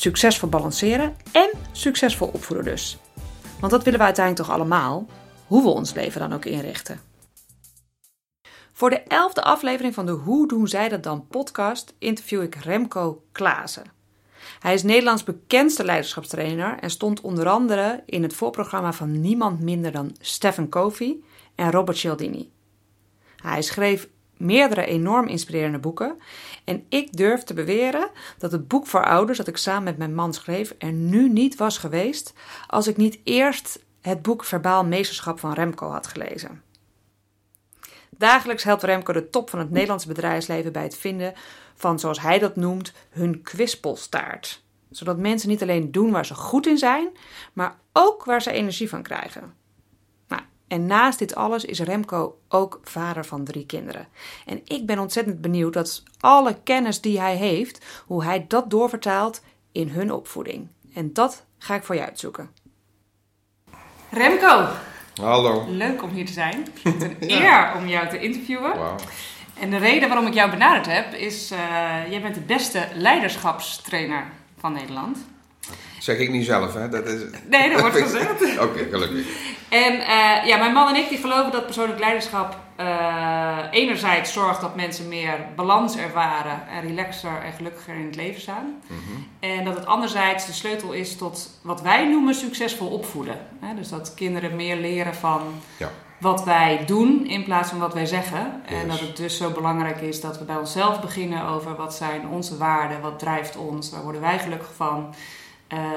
Succesvol balanceren en succesvol opvoeden dus. Want dat willen we uiteindelijk toch allemaal, hoe we ons leven dan ook inrichten. Voor de elfde aflevering van de Hoe doen zij dat dan podcast interview ik Remco Klaassen. Hij is Nederlands bekendste leiderschapstrainer en stond onder andere in het voorprogramma van niemand minder dan Stephen Covey en Robert Cialdini. Hij schreef meerdere enorm inspirerende boeken en ik durf te beweren dat het boek voor ouders dat ik samen met mijn man schreef er nu niet was geweest als ik niet eerst het boek Verbaal Meesterschap van Remco had gelezen. Dagelijks helpt Remco de top van het Nederlandse bedrijfsleven bij het vinden van, zoals hij dat noemt, hun kwispelstaart. Zodat mensen niet alleen doen waar ze goed in zijn, maar ook waar ze energie van krijgen. En naast dit alles is Remco ook vader van drie kinderen. En ik ben ontzettend benieuwd dat alle kennis die hij heeft, hoe hij dat doorvertaalt in hun opvoeding. En dat ga ik voor je uitzoeken. Remco, Hallo. leuk om hier te zijn. Een eer om jou te interviewen. En de reden waarom ik jou benaderd heb is, eh, jij bent de beste leiderschapstrainer van Nederland. Zeg ik niet zelf, hè? Dat is... Nee, dat wordt gezegd. Oké, gelukkig. En eh, ja, mijn man en ik die geloven dat persoonlijk leiderschap eh, enerzijds zorgt dat mensen meer balans ervaren en relaxer en gelukkiger in het leven staan. Mhm. En dat het anderzijds de sleutel is tot wat wij noemen succesvol opvoeden. Hè, dus dat kinderen meer leren van Ja. wat wij doen in plaats van wat wij zeggen. En dat het dus zo belangrijk is dat we bij onszelf beginnen over wat zijn onze waarden, wat drijft ons, waar worden wij gelukkig van,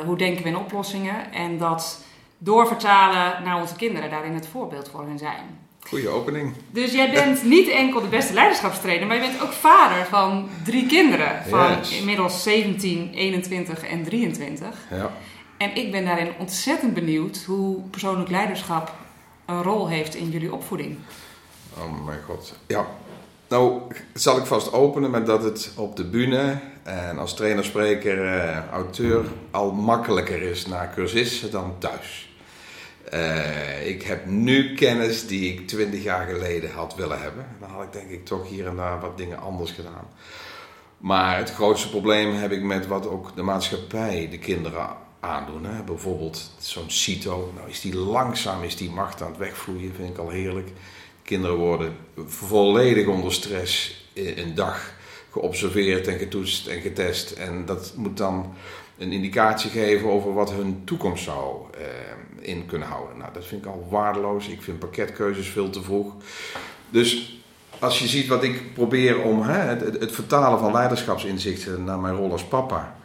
hoe denken we in oplossingen. En dat doorvertalen naar onze kinderen, daarin het voorbeeld voor hen zijn. Goeie opening. Dus jij bent niet enkel de beste leiderschapstrainer, maar je bent ook vader van drie kinderen. Van Yes. inmiddels 17, 21 en 23. Ja. En ik ben daarin ontzettend benieuwd hoe persoonlijk leiderschap een rol heeft in jullie opvoeding. Oh mijn god. Ja. Nou, zal ik vast openen met dat het op de bühne en als trainer, spreker, eh, auteur al makkelijker is naar cursisten dan thuis. Eh, ik heb nu kennis die ik twintig jaar geleden had willen hebben. Dan had ik denk ik toch hier en daar wat dingen anders gedaan. Maar het grootste probleem heb ik met wat ook de maatschappij de kinderen aandoen. Hè. Bijvoorbeeld zo'n CITO. Nou is die langzaam, is die macht aan het wegvloeien, vind ik al heerlijk. Kinderen worden volledig onder stress een dag geobserveerd en getoetst en getest. En dat moet dan een indicatie geven over wat hun toekomst zou eh, in kunnen houden. Nou, dat vind ik al waardeloos. Ik vind pakketkeuzes veel te vroeg. Dus als je ziet wat ik probeer om hè, het, het- vertalen van leiderschapsinzichten naar mijn rol als papa,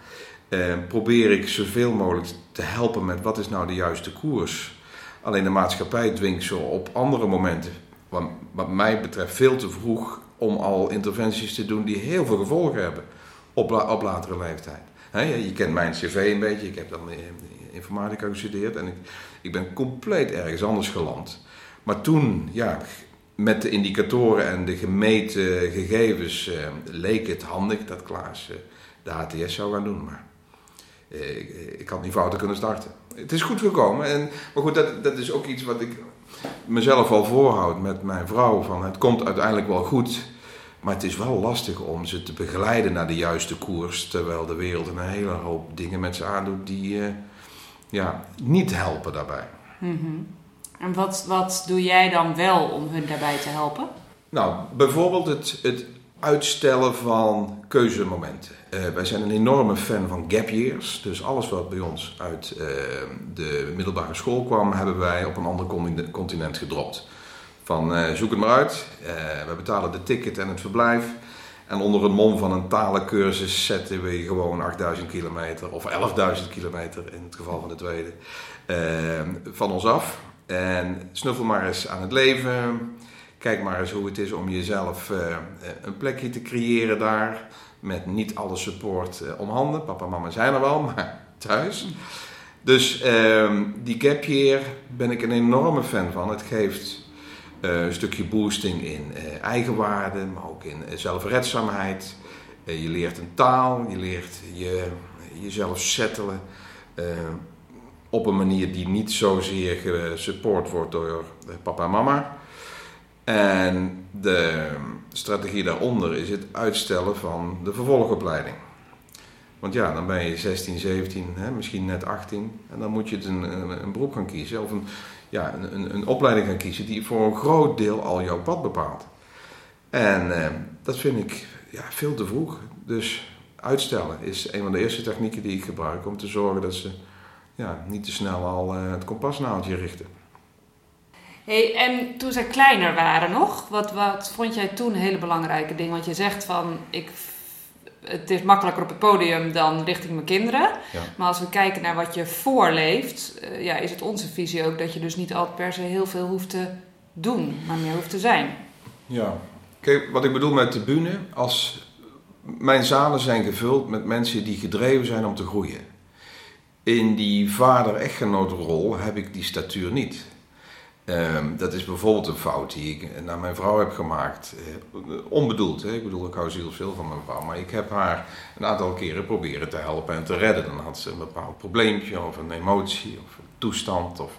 eh, probeer ik zoveel mogelijk te helpen met wat is nou de juiste koers. Alleen de maatschappij dwingt zo op andere momenten, wat, wat mij betreft veel te vroeg, om al interventies te doen die heel veel gevolgen hebben op, op latere leeftijd. Je, kent mijn cv een beetje, ik heb dan informatica gestudeerd en ik, ik ben compleet ergens anders geland. Maar toen, ja, met de indicatoren en de gemeten gegevens eh, leek het handig dat Klaas eh, de HTS zou gaan doen. Maar eh, ik, ik had niet fouten kunnen starten. Het is goed gekomen. En, maar goed, dat, dat is ook iets wat ik mezelf al voorhoud met mijn vrouw. Van het komt uiteindelijk wel goed. Maar het is wel lastig om ze te begeleiden naar de juiste koers. Terwijl de wereld een hele hoop dingen met ze aandoet die eh, ja, niet helpen daarbij. En wat, wat doe jij dan wel om hun daarbij te helpen? Nou, bijvoorbeeld het, het uitstellen van keuzemomenten. Eh, wij zijn een enorme fan van gap years. Dus alles wat bij ons uit eh, de middelbare school kwam, hebben wij op een ander continent- gedropt. Van eh, zoek het maar uit. We betalen de ticket en het verblijf. En onder het mom van een talencursus zetten we gewoon 8000 kilometer of 11.000 kilometer in het geval van de tweede van ons af. En snuffel maar eens aan het leven. Kijk maar eens hoe het is om jezelf eh, een plekje te creëren daar. met niet alle support uh, om handen. Papa en mama zijn er wel, maar thuis. Dus ehm, die gap year ben ik een enorme fan van. Het geeft een stukje boosting in eigenwaarde, maar ook in zelfredzaamheid. je leert een taal, je leert je, jezelf settelen op een manier die niet zozeer gesupport wordt door papa en mama. En de strategie daaronder is het uitstellen van de vervolgopleiding. Want ja, dan ben je 16, 17, hè, misschien net 18. En dan moet je een, een, beroep gaan kiezen. Of een, ja, een, een, opleiding gaan kiezen die voor een groot deel al jouw pad bepaalt. En eh, dat vind ik ja, veel te vroeg. Dus uitstellen is een van de eerste technieken die ik gebruik om te zorgen dat ze ja, niet te snel al uh, het kompasnaaldje richten. Hey, en toen zij kleiner waren nog, wat, wat vond jij toen een hele belangrijke ding? Want je zegt van, ik, het is makkelijker op het podium dan richting mijn kinderen. Maar als we kijken naar wat je voorleeft, uh, ja, is het onze visie ook dat je dus niet altijd per se heel veel hoeft te doen, maar meer hoeft te zijn. Ja, kijk, wat ik bedoel met de bühne, als mijn zalen zijn gevuld met mensen die gedreven zijn om te groeien. In die vader-echtgenootrol heb ik die statuur niet. Um, dat is bijvoorbeeld een fout die ik naar mijn vrouw heb gemaakt. Uh, onbedoeld, hè? ik bedoel, ik hou zielsveel van mijn vrouw. Maar ik heb haar een aantal keren proberen te helpen en te redden. Dan had ze een bepaald probleempje of een emotie of een toestand. Of,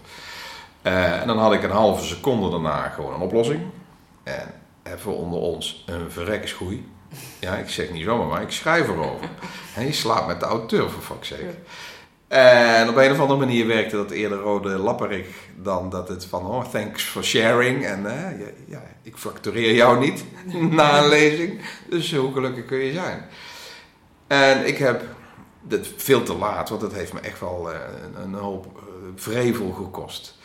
uh, en dan had ik een halve seconde daarna gewoon een oplossing. En even onder ons een verrekschoei. Ja, ik zeg niet zomaar, maar ik schrijf erover. En je slaapt met de auteur, voor fuck's sake. En op een of andere manier werkte dat eerder rode lapperig dan dat het van, oh, thanks for sharing. En uh, ja, ik factureer jou niet na een lezing. Dus hoe gelukkig kun je zijn? En ik heb dit veel te laat, want dat heeft me echt wel uh, een, hoop uh, vrevel gekost.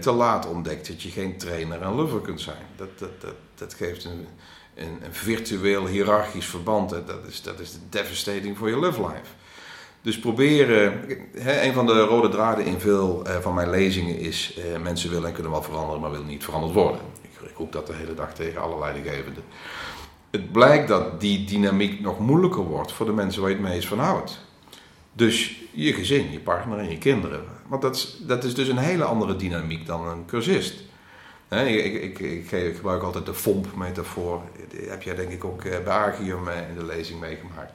te laat ontdekt dat je geen trainer en lover kunt zijn. Dat, dat, dat, geeft een, een, een virtueel hiërarchisch verband. Dat is, dat is devastating voor je love life. Dus proberen, hè, een van de rode draden in veel uh, van mijn lezingen is: uh, mensen willen en kunnen wel veranderen, maar willen niet veranderd worden. Ik, ik roep dat de hele dag tegen alle leidinggevenden. Het blijkt dat die dynamiek nog moeilijker wordt voor de mensen waar je het meest van houdt. Dus je gezin, je partner en je kinderen. Want dat is, dat is dus een hele andere dynamiek dan een cursist. ik, ik, ik, ik, gebruik altijd de FOMP-metafoor. Heb jij denk ik ook eh, bij Argium in de lezing meegemaakt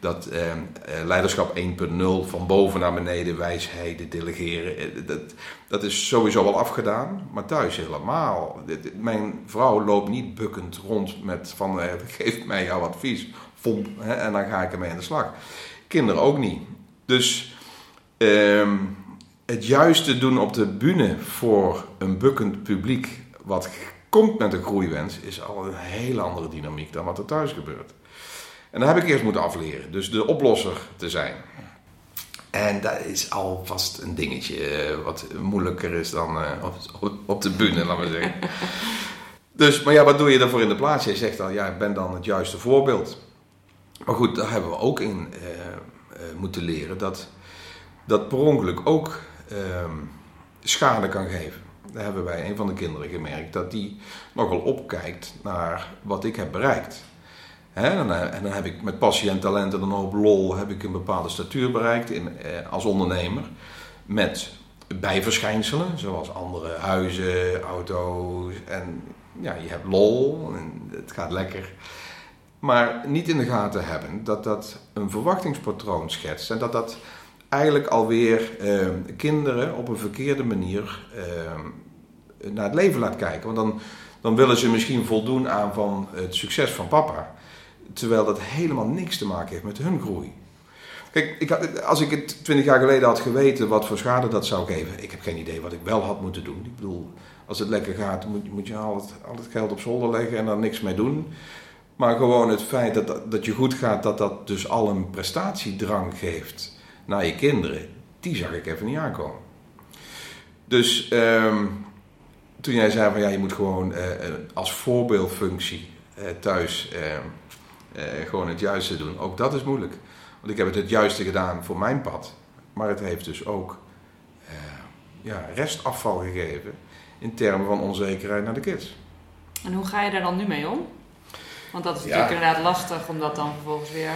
dat ehm, eh, leiderschap 1.0 van boven naar beneden, wijsheden, delegeren, eh, dat, dat is sowieso wel afgedaan, maar thuis helemaal. Mijn vrouw loopt niet bukkend rond met van eh, geef mij jouw advies, hè, en dan ga ik ermee aan de slag. Kinderen ook niet. Dus ehm, het juiste doen op de bühne voor een bukkend publiek, wat komt met een groeiwens, is al een hele andere dynamiek dan wat er thuis gebeurt. En dat heb ik eerst moeten afleren. Dus de oplosser te zijn. En dat is alvast een dingetje eh, wat moeilijker is dan uh, op, de bühne, laten we zeggen. dus, maar ja, wat doe je daarvoor in de plaats? Je zegt dan, ja, ik ben dan het juiste voorbeeld. Maar goed, daar hebben we ook in uh, moeten leren dat dat per ongeluk ook ehm, schade kan geven. Daar hebben wij een van de kinderen gemerkt dat die nogal opkijkt naar wat ik heb bereikt. En, dan heb ik met passie en talent en een hoop lol heb ik een bepaalde statuur bereikt in, eh, als ondernemer. Met bijverschijnselen, zoals andere huizen, auto's. En ja, je hebt lol en het gaat lekker. Maar niet in de gaten hebben dat dat een verwachtingspatroon schetst. En dat dat eigenlijk alweer eh, kinderen op een verkeerde manier eh, naar het leven laat kijken. Want dan, dan willen ze misschien voldoen aan van het succes van papa. Terwijl dat helemaal niks te maken heeft met hun groei. Kijk, ik had, als ik het twintig jaar geleden had geweten wat voor schade dat zou geven, ik heb geen idee wat ik wel had moeten doen. Ik bedoel, als het lekker gaat, moet, moet je al het, geld op zolder leggen en er niks mee doen. Maar gewoon het feit dat, dat je goed gaat, dat dat dus al een prestatiedrang geeft naar je kinderen, die zag ik even niet aankomen. Dus um, toen jij zei van ja, je moet gewoon uh, als voorbeeldfunctie uh, thuis. Uh, eh, gewoon het juiste doen. Ook dat is moeilijk. Want ik heb het het juiste gedaan voor mijn pad. Maar het heeft dus ook uh, ja, restafval gegeven in termen van onzekerheid naar de kids. En hoe ga je daar dan nu mee om? Want dat is natuurlijk inderdaad lastig om dat dan vervolgens weer...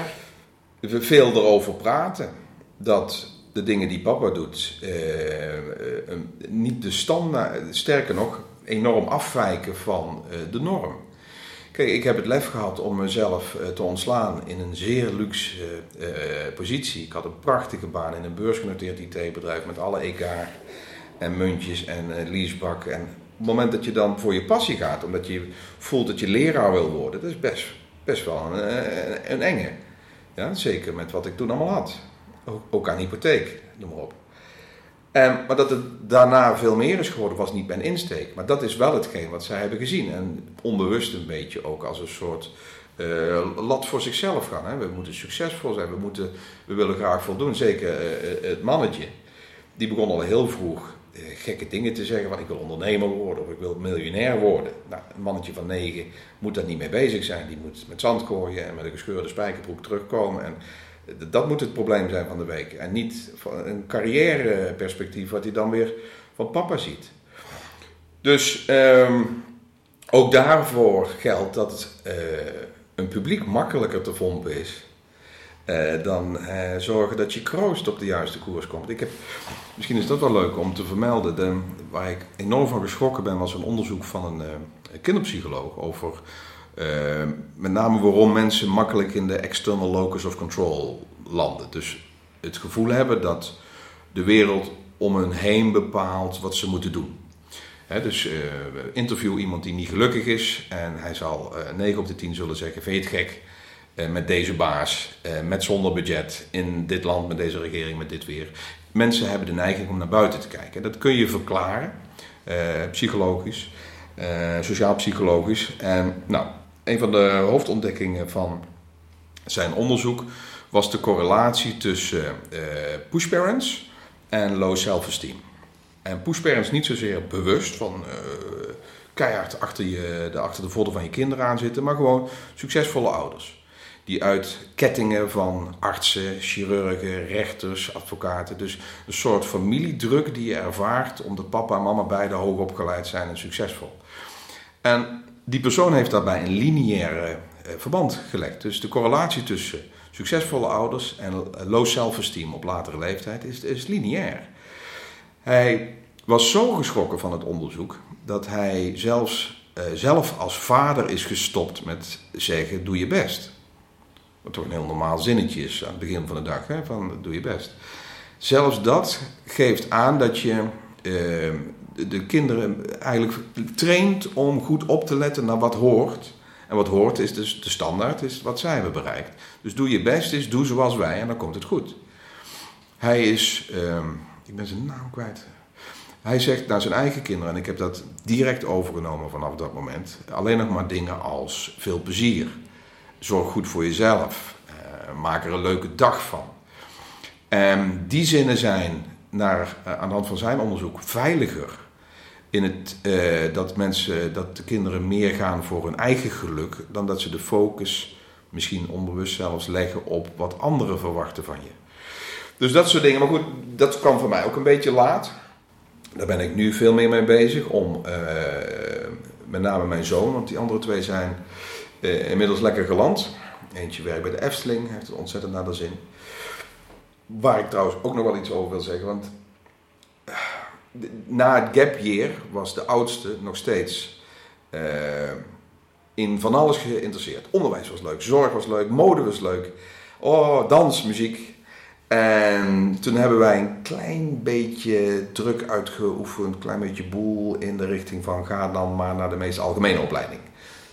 We veel erover praten. Dat de dingen die papa doet eh, eh, niet de standaard, sterker nog, enorm afwijken van eh, de norm. Ik heb het lef gehad om mezelf te ontslaan in een zeer luxe positie. Ik had een prachtige baan in een beursgenoteerd IT-bedrijf met alle EK en muntjes en leasebak. En op het moment dat je dan voor je passie gaat, omdat je voelt dat je leraar wil worden, dat is best, best wel een, een enge. Ja, zeker met wat ik toen allemaal had. Ook aan hypotheek, noem maar op. En, maar dat het daarna veel meer is geworden, was niet mijn insteek. Maar dat is wel hetgeen wat zij hebben gezien. En onbewust een beetje ook als een soort uh, lat voor zichzelf gaan. Hè. We moeten succesvol zijn, we, moeten, we willen graag voldoen. Zeker uh, het mannetje, die begon al heel vroeg gekke dingen te zeggen. Van ik wil ondernemer worden of ik wil miljonair worden. Nou, een mannetje van negen moet daar niet mee bezig zijn. Die moet met zand gooien en met een gescheurde spijkerbroek terugkomen. En dat moet het probleem zijn van de week. En niet een carrièreperspectief wat hij dan weer van papa ziet. Dus ehm, ook daarvoor geldt dat uh, een publiek makkelijker te vompen is. Uh, dan uh, zorgen dat je kroost op de juiste koers komt. Ik heb, misschien is dat wel leuk om te vermelden. De, waar ik enorm van geschrokken ben, was een onderzoek van een kinderpsycholoog over met name waarom mensen makkelijk in de external locus of control landen. Dus het gevoel hebben dat de wereld om hen heen bepaalt wat ze moeten doen. dus uh, interview iemand die niet gelukkig is en hij zal uh, eh, 9 op de 10 zullen zeggen: Vind je het gek met deze baas, met zonder budget, in dit land, met deze regering, met dit weer? Mensen hebben de neiging om naar buiten te kijken. Dat kun je verklaren, psychologisch, sociaal-psychologisch. En nou, een van de hoofdontdekkingen van zijn onderzoek was de correlatie tussen uh, push parents en low self-esteem. En push parents niet zozeer bewust van uh, keihard achter, je, de, achter de vodden van je kinderen aan zitten, maar gewoon succesvolle ouders. Die uit kettingen van artsen, chirurgen, rechters, advocaten, dus een soort familiedruk die je ervaart omdat papa en mama beide hoog opgeleid zijn en succesvol. En die persoon heeft daarbij een lineaire eh, verband gelegd. Dus de correlatie tussen succesvolle ouders en low self-esteem op latere leeftijd is, is lineair. Hij was zo geschrokken van het onderzoek dat hij zelfs uh, zelf als vader is gestopt met zeggen: doe je best. Wat toch een heel normaal zinnetje is aan het begin van de dag: hè, van doe je best. Zelfs dat geeft aan dat je uh, de kinderen eigenlijk traint om goed op te letten naar wat hoort. En wat hoort is dus de standaard, is wat zij hebben bereikt. Dus doe je best is, doe zoals wij en dan komt het goed. Hij is, uh, ik ben zijn naam kwijt. Hij zegt naar zijn eigen kinderen, en ik heb dat direct overgenomen vanaf dat moment, alleen nog maar dingen als veel plezier. Zorg goed voor jezelf. Uh, maak er een leuke dag van. En die zinnen zijn naar, uh, aan de hand van zijn onderzoek veiliger in het, uh, dat mensen, dat de kinderen meer gaan voor hun eigen geluk, dan dat ze de focus, misschien onbewust zelfs, leggen op wat anderen verwachten van je. Dus dat soort dingen. Maar goed, dat kwam voor mij ook een beetje laat. Daar ben ik nu veel meer mee bezig. Om uh, met name mijn zoon, want die andere twee zijn inmiddels lekker geland. Eentje werkt bij de Efteling, heeft het ontzettend naar de zin. Waar ik trouwens ook nog wel iets over wil zeggen. Want na het gap year was de oudste nog steeds uh, in van alles geïnteresseerd. Onderwijs was leuk, zorg was leuk, mode was leuk. Oh, dans, muziek. En toen hebben wij een klein beetje druk uitgeoefend, een klein beetje boel in de richting van ga dan maar naar de meest algemene opleiding.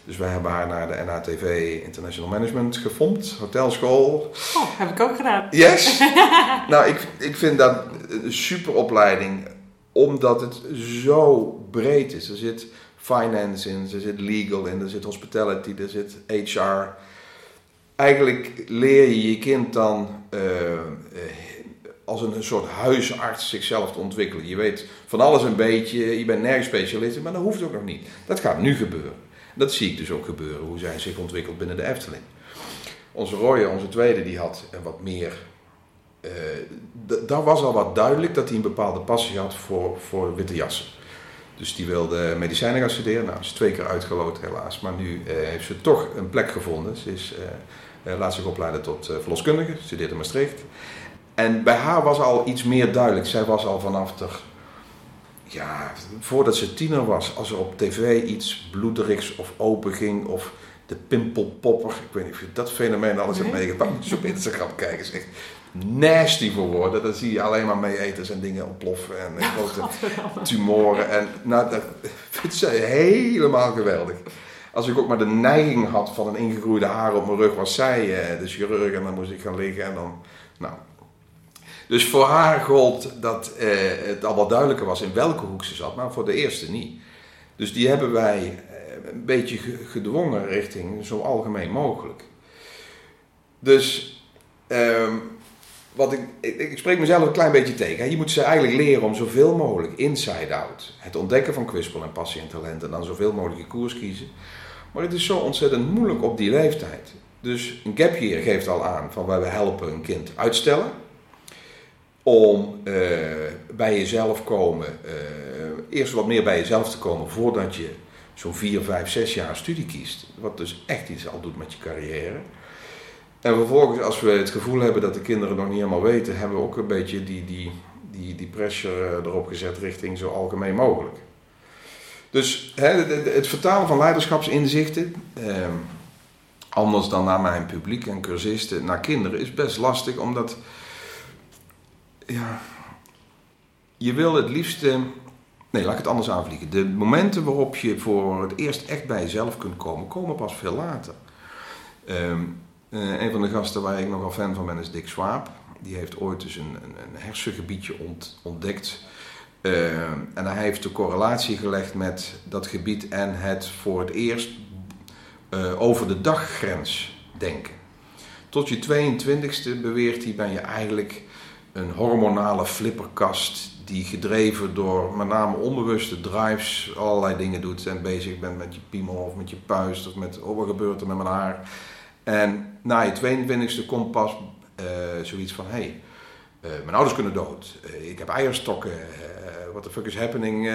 Dus wij hebben haar naar de NATV International Management gefompt, hotelschool. Oh, heb ik ook gedaan. Yes. nou, ik, ik vind dat een super opleiding omdat het zo breed is. Er zit finance in, er zit legal in, er zit hospitality, er zit HR. Eigenlijk leer je je kind dan uh, als een soort huisarts zichzelf te ontwikkelen. Je weet van alles een beetje, je bent nergens specialist, maar dat hoeft ook nog niet. Dat gaat nu gebeuren. Dat zie ik dus ook gebeuren, hoe zij zich ontwikkelt binnen de Efteling. Onze Roy, onze tweede, die had wat meer uh, daar was al wat duidelijk dat hij een bepaalde passie had voor, voor witte jassen. Dus die wilde medicijnen gaan studeren. Nou, is twee keer uitgeloot helaas. Maar nu heeft ze toch een plek gevonden. Ze is, laat zich opleiden tot verloskundige, studeert in Maastricht. En bij haar was al iets meer duidelijk. Zij was al vanaf de ja, voordat ze tiener was, als er op tv iets bloederigs of open ging, of de pimpelpopper, ik weet niet of je dat fenomeen alles hebt meegemaakt, als je op Instagram kijken, is echt nasty voor woorden. Dan zie je alleen maar mee eten en dingen ontploffen en grote tumoren. En nou, dat vindt ze helemaal geweldig. Als ik ook maar de neiging had van een ingegroeide haar op mijn rug, was zij eh, de chirurg en dan moest ik gaan liggen en dan, nou, dus voor haar gold dat eh, het al wat duidelijker was in welke hoek ze zat, maar voor de eerste niet. Dus die hebben wij eh, een beetje gedwongen richting zo algemeen mogelijk. Dus ehm, wat ik, ik, spreek mezelf een klein beetje tegen. Je moet ze eigenlijk leren om zoveel mogelijk inside-out. Het ontdekken van kwispel en passie en talent en dan zoveel mogelijk je koers kiezen. Maar het is zo ontzettend moeilijk op die leeftijd. Dus een gap year geeft al aan van wij helpen een kind uitstellen om uh, bij jezelf komen, uh, eerst wat meer bij jezelf te komen voordat je zo'n 4, 5, 6 jaar studie kiest. Wat dus echt iets al doet met je carrière. En vervolgens, als we het gevoel hebben dat de kinderen nog niet helemaal weten, hebben we ook een beetje die, die, die, die pressure eh, erop gezet richting zo algemeen mogelijk. Dus het, vertalen van leiderschapsinzichten, eh, anders dan naar mijn publiek en cursisten, naar kinderen, is best lastig, omdat ja, je wil het liefste. Nee, laat ik het anders aanvliegen. De momenten waarop je voor het eerst echt bij jezelf kunt komen, komen pas veel later. Um, een van de gasten waar ik nogal fan van ben is Dick Swaap. Die heeft ooit dus een, een, hersengebiedje ontdekt. Ehm, en hij heeft de correlatie gelegd met dat gebied en het voor het eerst uh, over de daggrens denken. Tot je 22e beweert hij, ben je eigenlijk een hormonale flipperkast die gedreven door met name onbewuste drives allerlei dingen doet en bezig bent met je piemel of met je puist of met oh, wat gebeurt er met mijn haar. En na je 22e komt pas uh, zoiets van hey, uh, mijn ouders kunnen dood, uh, ik heb eierstokken, what the fuck is happening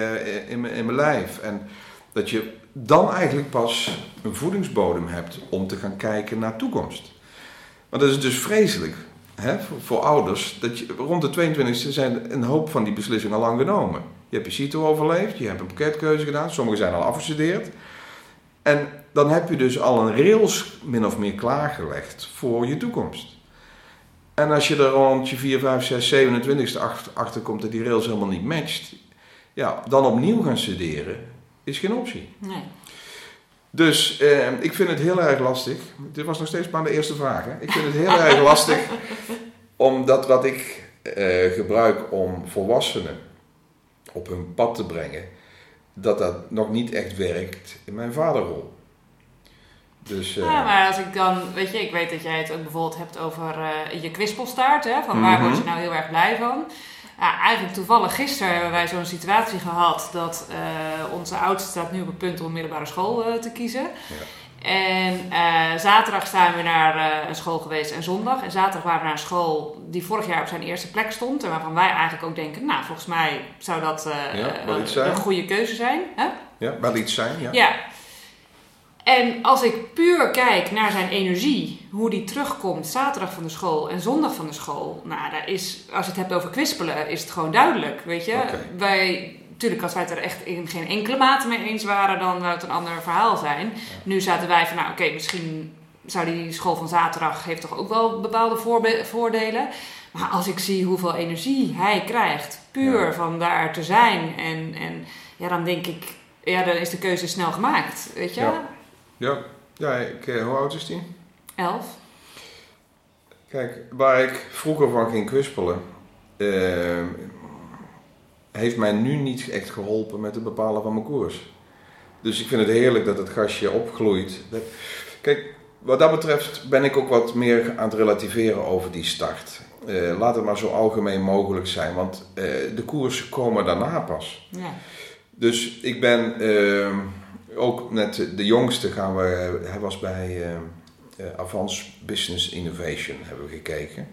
in, in mijn lijf. En dat je dan eigenlijk pas een voedingsbodem hebt om te gaan kijken naar toekomst. Want dat is dus vreselijk hè, voor, ouders, dat je, rond de 22e zijn een hoop van die beslissingen al lang genomen. Je hebt je CITO overleefd, je hebt een pakketkeuze gedaan, sommigen zijn al afgestudeerd. En dan heb je dus al een rails min of meer klaargelegd voor je toekomst. En als je er rond je 4, 5, 6, 27 achter, achter komt dat die rails helemaal niet matcht, ja, dan opnieuw gaan studeren is geen optie. Nee. Dus eh, ik vind het heel erg lastig. Dit was nog steeds maar de eerste vraag. Hè? Ik vind het heel erg lastig omdat wat ik eh, gebruik om volwassenen op hun pad te brengen, dat dat nog niet echt werkt in mijn vaderrol. Dus, uh, ja, maar als ik dan, weet je, ik weet dat jij het ook bijvoorbeeld hebt over uh, je kwispelstaart, hè, van waar mm word je nou heel erg blij van? Eigenlijk toevallig gisteren hebben wij zo'n situatie gehad dat uh, onze oudste staat nu op het punt om middelbare school uh, te kiezen. Ja. En uh, zaterdag zijn we naar een school geweest en zondag. En zaterdag waren we naar een school die vorig jaar op zijn eerste plek stond. En waarvan wij eigenlijk ook denken, nou volgens mij zou dat ja, een goede keuze zijn. Ja, wel iets zijn, ja. Ja, en als ik puur kijk naar zijn energie, hoe die terugkomt zaterdag van de school en zondag van de school, nou, daar is, als je het hebt over kwispelen, is het gewoon duidelijk. Weet je, wij, natuurlijk, als wij het er echt in geen enkele mate mee eens waren, dan zou het een ander verhaal zijn. Nu zaten wij van, nou, oké, misschien zou die school van zaterdag heeft toch ook wel bepaalde voordelen. Maar als ik zie hoeveel energie hij krijgt, puur van daar te zijn, en, en ja, dan denk ik, ja, dan is de keuze snel gemaakt, weet je. Ja. Ja, ja ik, eh, hoe oud is die? Elf. Kijk, waar ik vroeger van ging kwispelen, uh, heeft mij nu niet echt geholpen met het bepalen van mijn koers. Dus ik vind het heerlijk dat het gastje opgloeit. Kijk, wat dat betreft ben ik ook wat meer aan het relativeren over die start. Uh, laat het maar zo algemeen mogelijk zijn, want uh, de koersen komen daarna pas. Ja. Dus ik ben ehm, ook net de jongste gaan we, hij was bij uh, Avance Business Innovation, hebben we gekeken.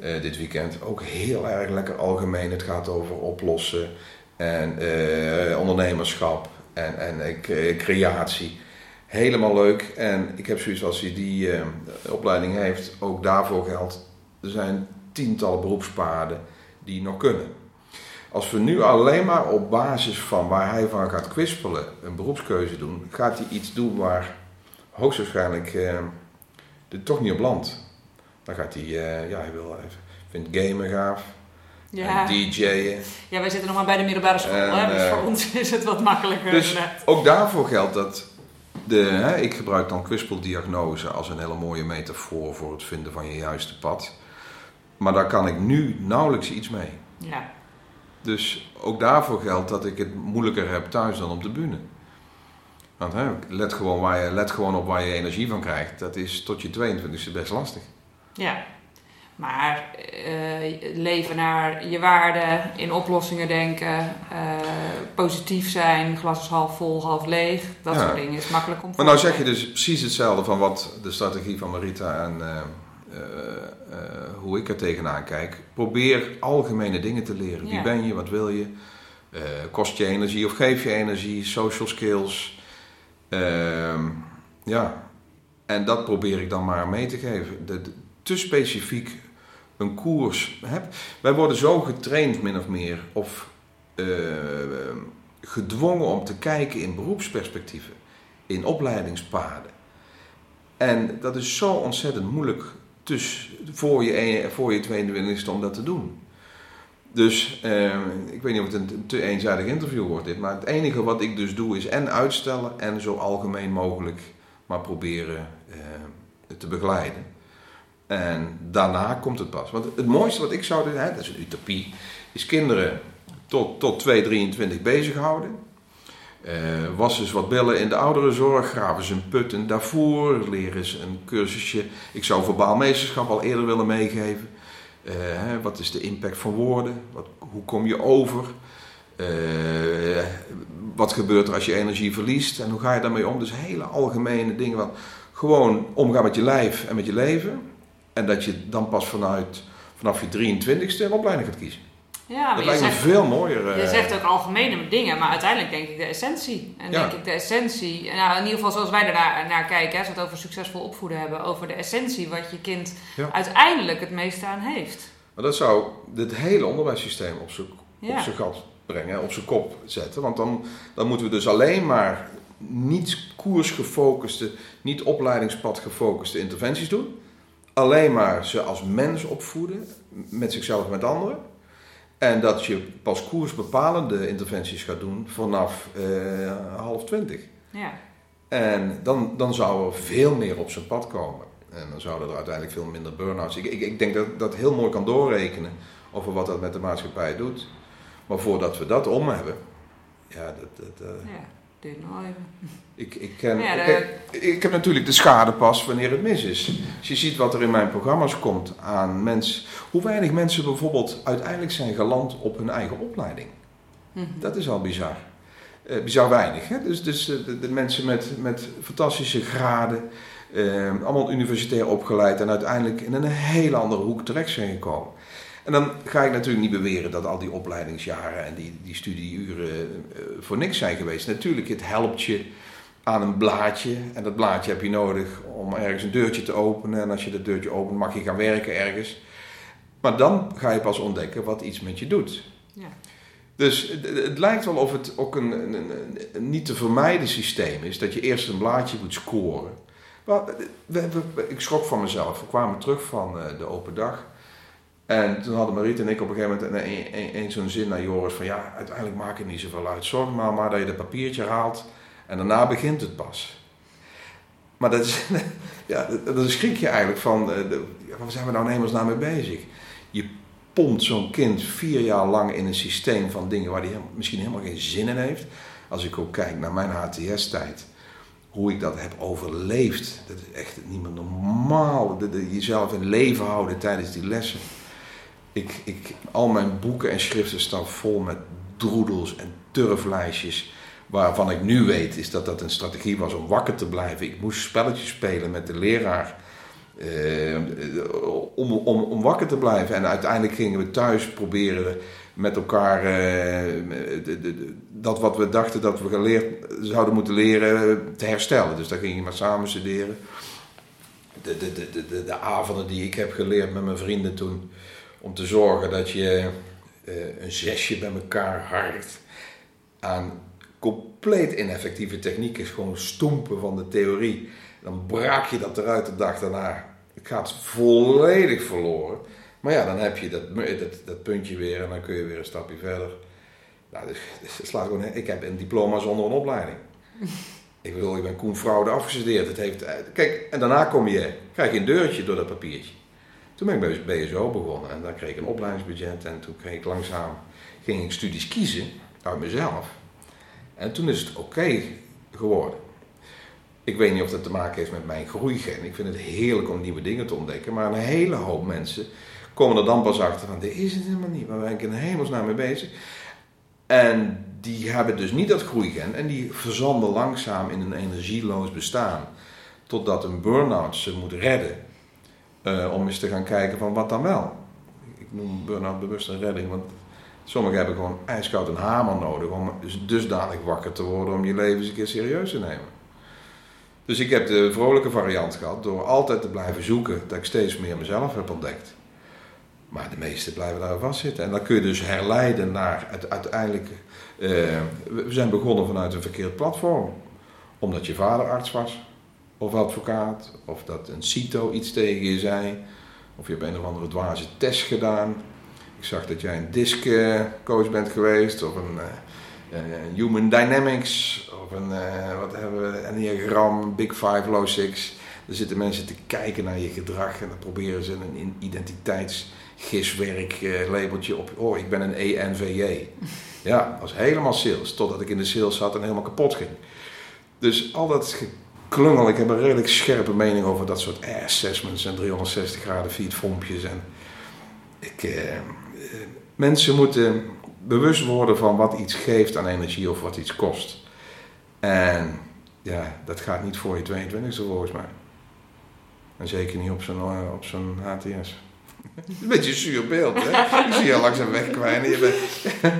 Uh, dit weekend. Ook heel erg lekker algemeen. Het gaat over oplossen. En eh, ondernemerschap en, en eh, creatie. Helemaal leuk. En ik heb zoiets als hij die eh, opleiding heeft, ook daarvoor geldt. Er zijn tientallen beroepspaden die nog kunnen. Als we nu alleen maar op basis van waar hij van gaat kwispelen een beroepskeuze doen, gaat hij iets doen waar hoogstwaarschijnlijk uh, dit toch niet op land. Dan gaat hij, uh, ja, hij wil, hij vindt gamen gaaf. Ja. DJ'en. Ja, wij zitten nog maar bij de middelbare school, hè? dus voor ons is het wat makkelijker. Dus ook daarvoor geldt dat de, hè, ik gebruik dan kwispeldiagnose als een hele mooie metafoor voor het vinden van je juiste pad. Maar daar kan ik nu nauwelijks iets mee. Ja. Dus ook daarvoor geldt dat ik het moeilijker heb thuis dan op de bühne. Want hè, let, gewoon waar je, let gewoon op waar je energie van krijgt. Dat is tot je 22 best lastig. Ja, maar uh, leven naar je waarden, in oplossingen denken, uh, positief zijn, glas is half vol, half leeg, dat soort dingen is makkelijk om Maar nou zeg je dus precies hetzelfde van wat de strategie van Marita en uh, hoe ik er tegenaan kijk. Probeer algemene dingen te leren. Wie ben je, wat wil je, kost je energie of geef je energie, social skills. Ehm, ja, en dat probeer ik dan maar mee te geven. De, te specifiek een koers hebt. Wij worden zo getraind, min of meer, of uh, gedwongen om te kijken in beroepsperspectieven, in opleidingspaden. En dat is zo ontzettend moeilijk dus voor je, voor je 22 om dat te doen. Dus uh, ik weet niet of het een te eenzijdig interview wordt dit, maar het enige wat ik dus doe is en uitstellen en zo algemeen mogelijk maar proberen uh, te begeleiden. En daarna komt het pas. Want het mooiste wat ik zou doen, hè, dat is een utopie, is kinderen tot, tot 2, 23 bezighouden. Uh, wassen ze wat billen in de ouderenzorg, graven ze een put in daarvoor, leren ze een cursusje. Ik zou verbaal meesterschap al eerder willen meegeven. Hè, wat is de impact van woorden? Wat, hoe kom je over? Uh, wat gebeurt er als je energie verliest en hoe ga je daarmee om? Dus hele algemene dingen. Wat, gewoon omgaan met je lijf en met je leven. En dat je dan pas vanuit, vanaf je 23ste een opleiding gaat kiezen. Ja, maar dat lijkt me veel mooier. Je eh, zegt ook algemene dingen, maar uiteindelijk denk ik de essentie. En denk ik de essentie, nou in ieder geval zoals wij er naar kijken, als we het over succesvol opvoeden hebben, over de essentie wat je kind uiteindelijk het meeste aan heeft. Maar dat zou dit hele onderwijssysteem op zijn, op zijn gat brengen, op zijn kop zetten. Want dan, dan moeten we dus alleen maar niet koersgefocuste, niet opleidingspad gefocuste interventies doen alleen maar ze als mens opvoeden, met zichzelf en met anderen. En dat je pas koersbepalende interventies gaat doen vanaf uh, half twintig. Ja. En dan, dan zou er veel meer op zijn pad komen. En dan zouden er uiteindelijk veel minder burn-outs. Ik, ik, ik denk dat dat heel mooi kan doorrekenen over wat dat met de maatschappij doet. Maar voordat we dat om hebben, ja, dat, dat, uh, ja. Ik, ik, ken, ik, ik, heb natuurlijk de schade pas wanneer het mis is. Als je ziet wat er in mijn programma's komt aan mensen. Hoe weinig mensen bijvoorbeeld uiteindelijk zijn geland op hun eigen opleiding. Mhm. Dat is al bizar. Uh, bizar weinig. Hè? Dus, dus uh, de, de, mensen met, met fantastische graden, uh, allemaal universitair opgeleid en uiteindelijk in een hele andere hoek terecht zijn gekomen. En dan ga ik natuurlijk niet beweren dat al die opleidingsjaren en die, die studieuren uh, voor niks zijn geweest. Natuurlijk, het helpt je aan een blaadje. En dat blaadje heb je nodig om ergens een deurtje te openen. En als je dat deurtje opent, mag je gaan werken ergens. Maar dan ga je pas ontdekken wat iets met je doet. Ja. Dus het, lijkt wel of het ook een, een, een, niet te vermijden systeem is dat je eerst een blaadje moet scoren. Maar we, we, ik schrok van mezelf. We kwamen terug van uh, de open dag. En toen hadden Mariet en ik op een gegeven moment een, een, zo'n zin naar Joris van ja, uiteindelijk maakt het niet zoveel uit. Zorg maar, maar dat je dat papiertje haalt en daarna begint het pas. Maar dat is, ja, dat schrik je eigenlijk van, eh, waar zijn we nou in hemelsnaam mee bezig? Je pompt zo'n kind vier jaar lang in een systeem van dingen waar hij misschien helemaal geen zin in heeft. Als ik ook kijk naar mijn HTS-tijd, hoe ik dat heb overleefd, dat is echt niet meer normaal. jezelf in leven houden tijdens die lessen. Ik, ik, al mijn boeken en schriften staan vol met droedels en turflijstjes. Waarvan ik nu weet is dat dat een strategie was om wakker te blijven. Ik moest spelletjes spelen met de leraar. Eh, om, om, om wakker te blijven. En uiteindelijk gingen we thuis proberen met elkaar eh, de, de, dat wat we dachten dat we geleerd zouden moeten leren te herstellen. Dus daar ging je maar samen studeren. De, de, de, de, de avonden die ik heb geleerd met mijn vrienden toen, om te zorgen dat je uh, een zesje bij elkaar harkt aan compleet ineffectieve technieken, gewoon stoempen van de theorie. Dan braak je dat eruit de dag daarna. Het gaat volledig verloren. Maar ja, dan heb je dat, dat, dat puntje weer en dan kun je weer een stapje verder. Nou, dus, dus slaat gewoon, ik heb een diploma zonder een opleiding. Ik bedoel, ik ben Koen Fraude afgestudeerd. Het heeft, kijk, en daarna kom je, krijg je een deurtje door dat papiertje. Toen ben ik bij BSO begonnen en daar kreeg ik een opleidingsbudget. En toen kreeg ik langzaam, ging ik studies kiezen uit mezelf. En toen is het oké geworden. Ik weet niet of dat te maken heeft met mijn groeigen. Ik vind het heerlijk om nieuwe dingen te ontdekken. Maar een hele hoop mensen komen er dan pas achter van, dit is het helemaal niet. Waar ben ik in hemelsnaam mee bezig? En die hebben dus niet dat groeigen. En die verzanden langzaam in een energieloos bestaan. Totdat een burn-out ze moet redden. Uh, om eens te gaan kijken van wat dan wel. Ik noem burn-out bewust een redding. Want sommigen hebben gewoon ijskoud een hamer nodig. Om dus dusdanig wakker te worden om je leven eens een keer serieus te nemen. Dus ik heb de vrolijke variant gehad door altijd te blijven zoeken dat ik steeds meer mezelf heb ontdekt. Maar de meesten blijven daar vastzitten. En dan kun je dus herleiden naar het uiteindelijk. Uh, we zijn begonnen vanuit een verkeerd platform. Omdat je vader arts was, of advocaat, of dat een CITO iets tegen je zei, of je hebt een of andere dwaze test gedaan. Ik zag dat jij een disc coach bent geweest, of een, uh, Human Dynamics, of een, wat hebben we, Enneagram, Big Five, Low Six. Er zitten mensen te kijken naar je gedrag en dan proberen ze een identiteits giswerk uh, labeltje op. Oh, ik ben een ENVJ. Ja, dat was helemaal sales. Totdat ik in de sales zat en helemaal kapot ging. Dus al dat geklungel. Ik heb een redelijk scherpe mening over dat soort assessments en 360 graden feedfompjes. En ik, eh, eh, mensen moeten bewust worden van wat iets geeft aan energie of wat iets kost. En ja, dat gaat niet voor je 22e volgens mij. En zeker niet op zo'n eh, op zo'n HTS. Een beetje een zuur beeld, hè? Ik zie je langzaam wegkwijnen. Bent...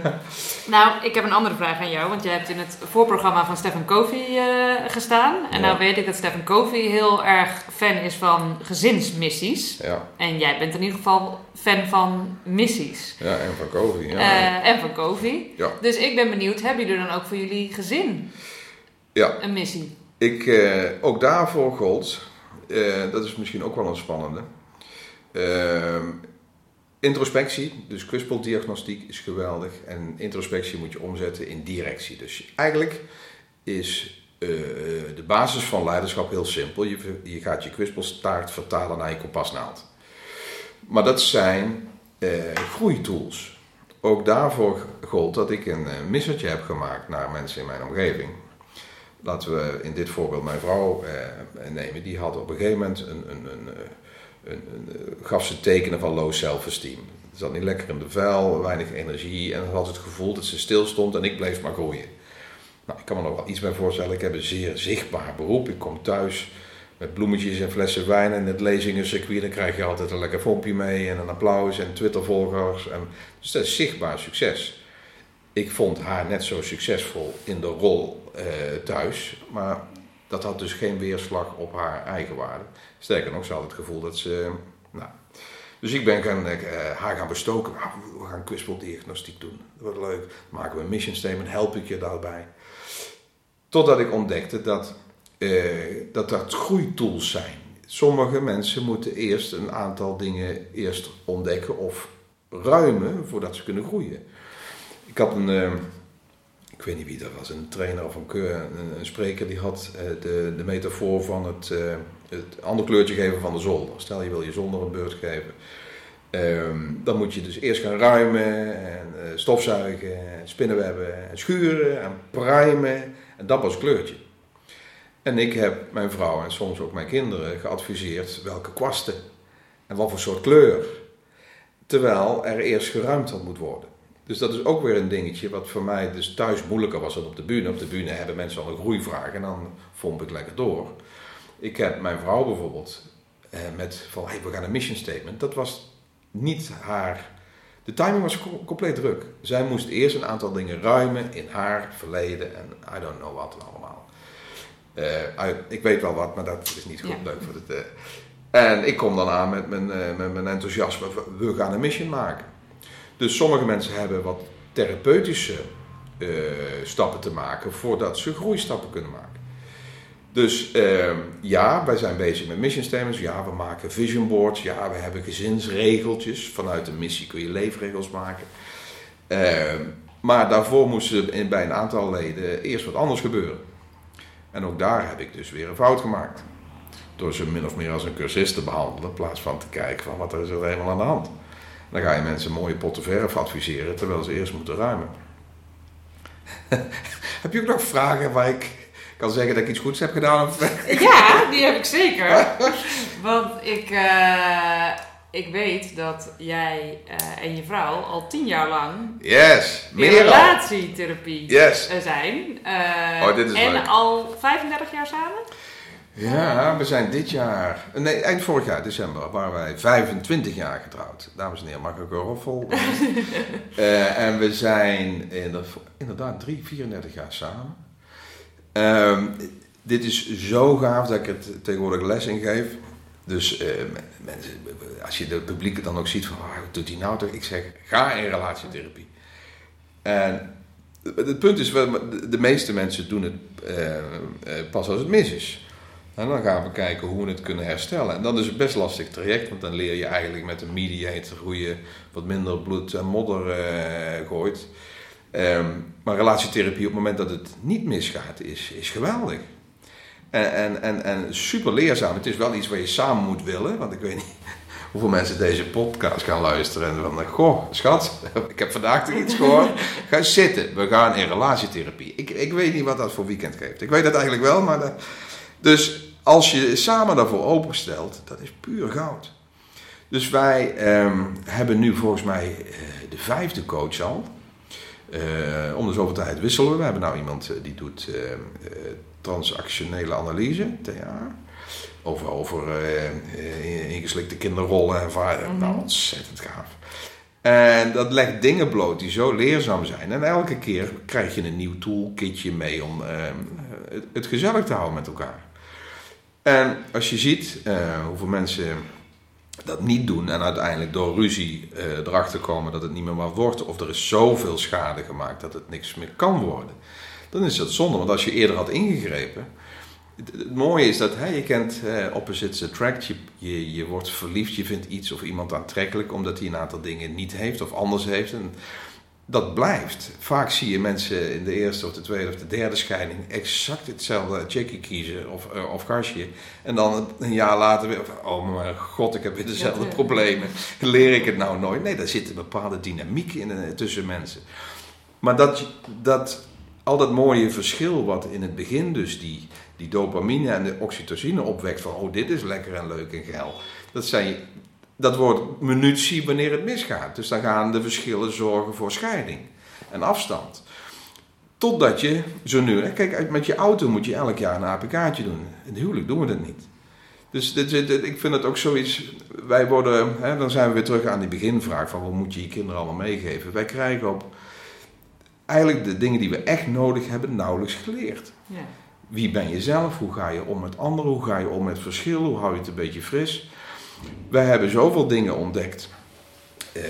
nou, ik heb een andere vraag aan jou. Want je hebt in het voorprogramma van Stephen Covey uh, gestaan. En ja. nou weet ik dat Stephen Covey heel erg fan is van gezinsmissies. Ja. En jij bent in ieder geval fan van missies. Ja, en van Covey. Ja. Uh, en van Covey. Ja. Dus ik ben benieuwd, hebben jullie dan ook voor jullie gezin ja. een missie? Ik, uh, ook daarvoor gold, dat is misschien ook wel een spannende introspectie, dus kwispeldiagnostiek is geweldig. En introspectie moet je omzetten in directie. Dus eigenlijk is uh, de basis van leiderschap heel simpel. Je, je gaat je kwispelstaart vertalen naar je kompasnaald. Maar dat zijn uh, groeitools. Ook daarvoor gold dat ik een missertje heb gemaakt naar mensen in mijn omgeving. Laten we in dit voorbeeld mijn vrouw uh, nemen. Die had op een gegeven moment een, een, een, gaf ze tekenen van low self-esteem. Ze zat niet lekker in de vel, weinig energie en had het gevoel dat ze stil stond en ik bleef maar groeien. Nou, ik kan me nog wel iets bij voorstellen. Ik heb een zeer zichtbaar beroep. Ik kom thuis met bloemetjes en flessen wijn en het lezingencircuit. Dan krijg je altijd een lekker fompje mee en een applaus en Twittervolgers. En, dus dat is zichtbaar succes. Ik vond haar net zo succesvol in de rol uh, thuis. Maar dat had dus geen weerslag op haar eigen waarde. Sterker nog, ze had het gevoel dat ze. Nou, dus ik ben gaan, uh, haar gaan bestoken. Nou, we gaan kwispeldiagnostiek doen. Dat leuk. Maken we een mission statement, help ik je daarbij. Totdat ik ontdekte dat, uh, dat groeitools zijn. Sommige mensen moeten eerst een aantal dingen eerst ontdekken of ruimen voordat ze kunnen groeien. Ik had een. Uh, ik weet niet wie dat was, een trainer of een, een, spreker, die had de, de metafoor van het, het ander kleurtje geven van de zolder. Stel je wil je zolder een beurt geven. Um, dan moet je dus eerst gaan ruimen en uh, stofzuigen, en spinnenwebben en schuren en primen. En dat was kleurtje. En ik heb mijn vrouw en soms ook mijn kinderen geadviseerd welke kwasten en wat voor soort kleur. Terwijl er eerst geruimd had moet worden. Dus dat is ook weer een dingetje wat voor mij dus thuis moeilijker was dan op de bühne. Op de bühne hebben mensen al een groeivraag en dan vond ik lekker door. Ik heb mijn vrouw bijvoorbeeld eh, met van hey, we gaan een mission statement. Dat was niet haar De timing was co- compleet druk. Zij moest eerst een aantal dingen ruimen in haar verleden en I don't know wat allemaal. Eh, ik weet wel wat, maar dat is niet goed Ja. leuk voor het. eh. En ik kom dan aan met mijn, eh, met mijn enthousiasme. We gaan een mission maken. Dus sommige mensen hebben wat therapeutische eh, stappen te maken voordat ze groeistappen kunnen maken. Dus ehm, ja, wij zijn bezig met mission statements. Ja, we maken vision boards. Ja, we hebben gezinsregeltjes. Vanuit de missie kun je leefregels maken. Ehm, maar daarvoor moest in- bij een aantal leden eerst wat anders gebeuren. En ook daar heb ik dus weer een fout gemaakt. Door ze min of meer als een cursist te behandelen, in plaats van te kijken van wat er is er helemaal aan de hand. Dan ga je mensen mooie potten verf adviseren, terwijl ze eerst moeten ruimen. heb je ook nog vragen waar ik kan zeggen dat ik iets goeds heb gedaan? Ja, die heb ik zeker. Want ik, eh, ik weet dat jij eh, en je vrouw al tien jaar lang Yes, in relatietherapie Yes. eh, zijn. Oh, dit is en leuk. al 35 jaar samen? Ja, we zijn dit jaar, nee, eind vorig jaar, december, waren wij 25 jaar getrouwd. Dames en heren, mag ik ook een roffel? Eh, en we zijn inder- inderdaad 3, 34 jaar samen. Ehm, dit is zo gaaf dat ik het tegenwoordig les in geef. Dus eh, mensen, als je de publiek dan ook ziet van, ah, wat doet hij nou toch? Ik zeg, ga in relatietherapie. En het punt is, de- meeste mensen doen het eh, pas als het mis is. En dan gaan we kijken hoe we het kunnen herstellen. En dan is het best lastig traject, want dan leer je eigenlijk met een mediator hoe je wat minder bloed en modder eh, gooit. Ehm, maar relatietherapie op het moment dat het niet misgaat, is, is geweldig. En, en, en, en super leerzaam. Het is wel iets waar je samen moet willen, want ik weet niet hoeveel mensen deze podcast gaan luisteren. En van, goh, schat, ik heb vandaag toch iets gehoord. Ga zitten, we gaan in relatietherapie. Ik, ik weet niet wat dat voor weekend geeft. Ik weet dat eigenlijk wel, maar... dat- dus als je samen daarvoor openstelt, dat is puur goud. Dus wij ehm, hebben nu volgens mij eh, de vijfde coach al. Eh, om de zoveel tijd wisselen we. We hebben nou iemand eh, die doet eh, eh, transactionele analyse, TA. Over, over ingeslikte kinderrollen en vader. Mhm. Nou, ontzettend gaaf. En dat legt dingen bloot die zo leerzaam zijn. En elke keer krijg je een nieuw toolkitje mee om ehm, het, het gezellig te houden met elkaar. En als je ziet eh, hoeveel mensen dat niet doen en uiteindelijk door ruzie eh, erachter komen dat het niet meer wat wordt, of er is zoveel schade gemaakt dat het niks meer kan worden, dan is dat zonde. Want als je eerder had ingegrepen. Het, mooie is dat hè, je kent eh, opposites attract. Je, je, je wordt verliefd, je vindt iets of iemand aantrekkelijk omdat hij een aantal dingen niet heeft of anders heeft. En dat blijft. Vaak zie je mensen in de eerste of de tweede of de derde scheiding exact hetzelfde chickie kiezen of, eh, of. En dan een jaar later weer oh mijn god, ik heb weer dezelfde Ja. problemen. Leer ik het nou nooit? Nee, daar zit een bepaalde dynamiek in eh, tussen mensen. Maar dat, dat, al dat mooie verschil wat in het begin dus die, die dopamine en de oxytocine opwekt van, oh dit is lekker en leuk en geil. Dat zijn dat wordt munitie wanneer het misgaat. Dus dan gaan de verschillen zorgen voor scheiding en afstand. Totdat je zo nu, hè, kijk, met je auto moet je elk jaar een APK'tje doen. In het huwelijk doen we dat niet. Dus dit, dit- dit- ik vind het ook zoiets. Wij worden, hè, dan zijn we weer terug aan die beginvraag van wat moet je je kinderen allemaal meegeven. Wij krijgen op eigenlijk de dingen die we echt nodig hebben nauwelijks geleerd. Ja. Wie ben je zelf? Hoe ga je om met anderen? Hoe ga je om met verschil? Hoe hou je het een beetje fris? Wij hebben zoveel dingen ontdekt. Eh,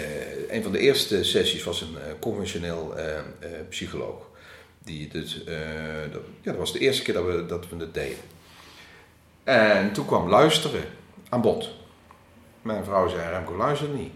een van de eerste sessies was een eh, conventioneel eh, psycholoog. Die eh, dat, ja, dat was de eerste keer dat we, dat we het deden. En toen kwam luisteren aan bod. Mijn vrouw zei, Remco, luister niet.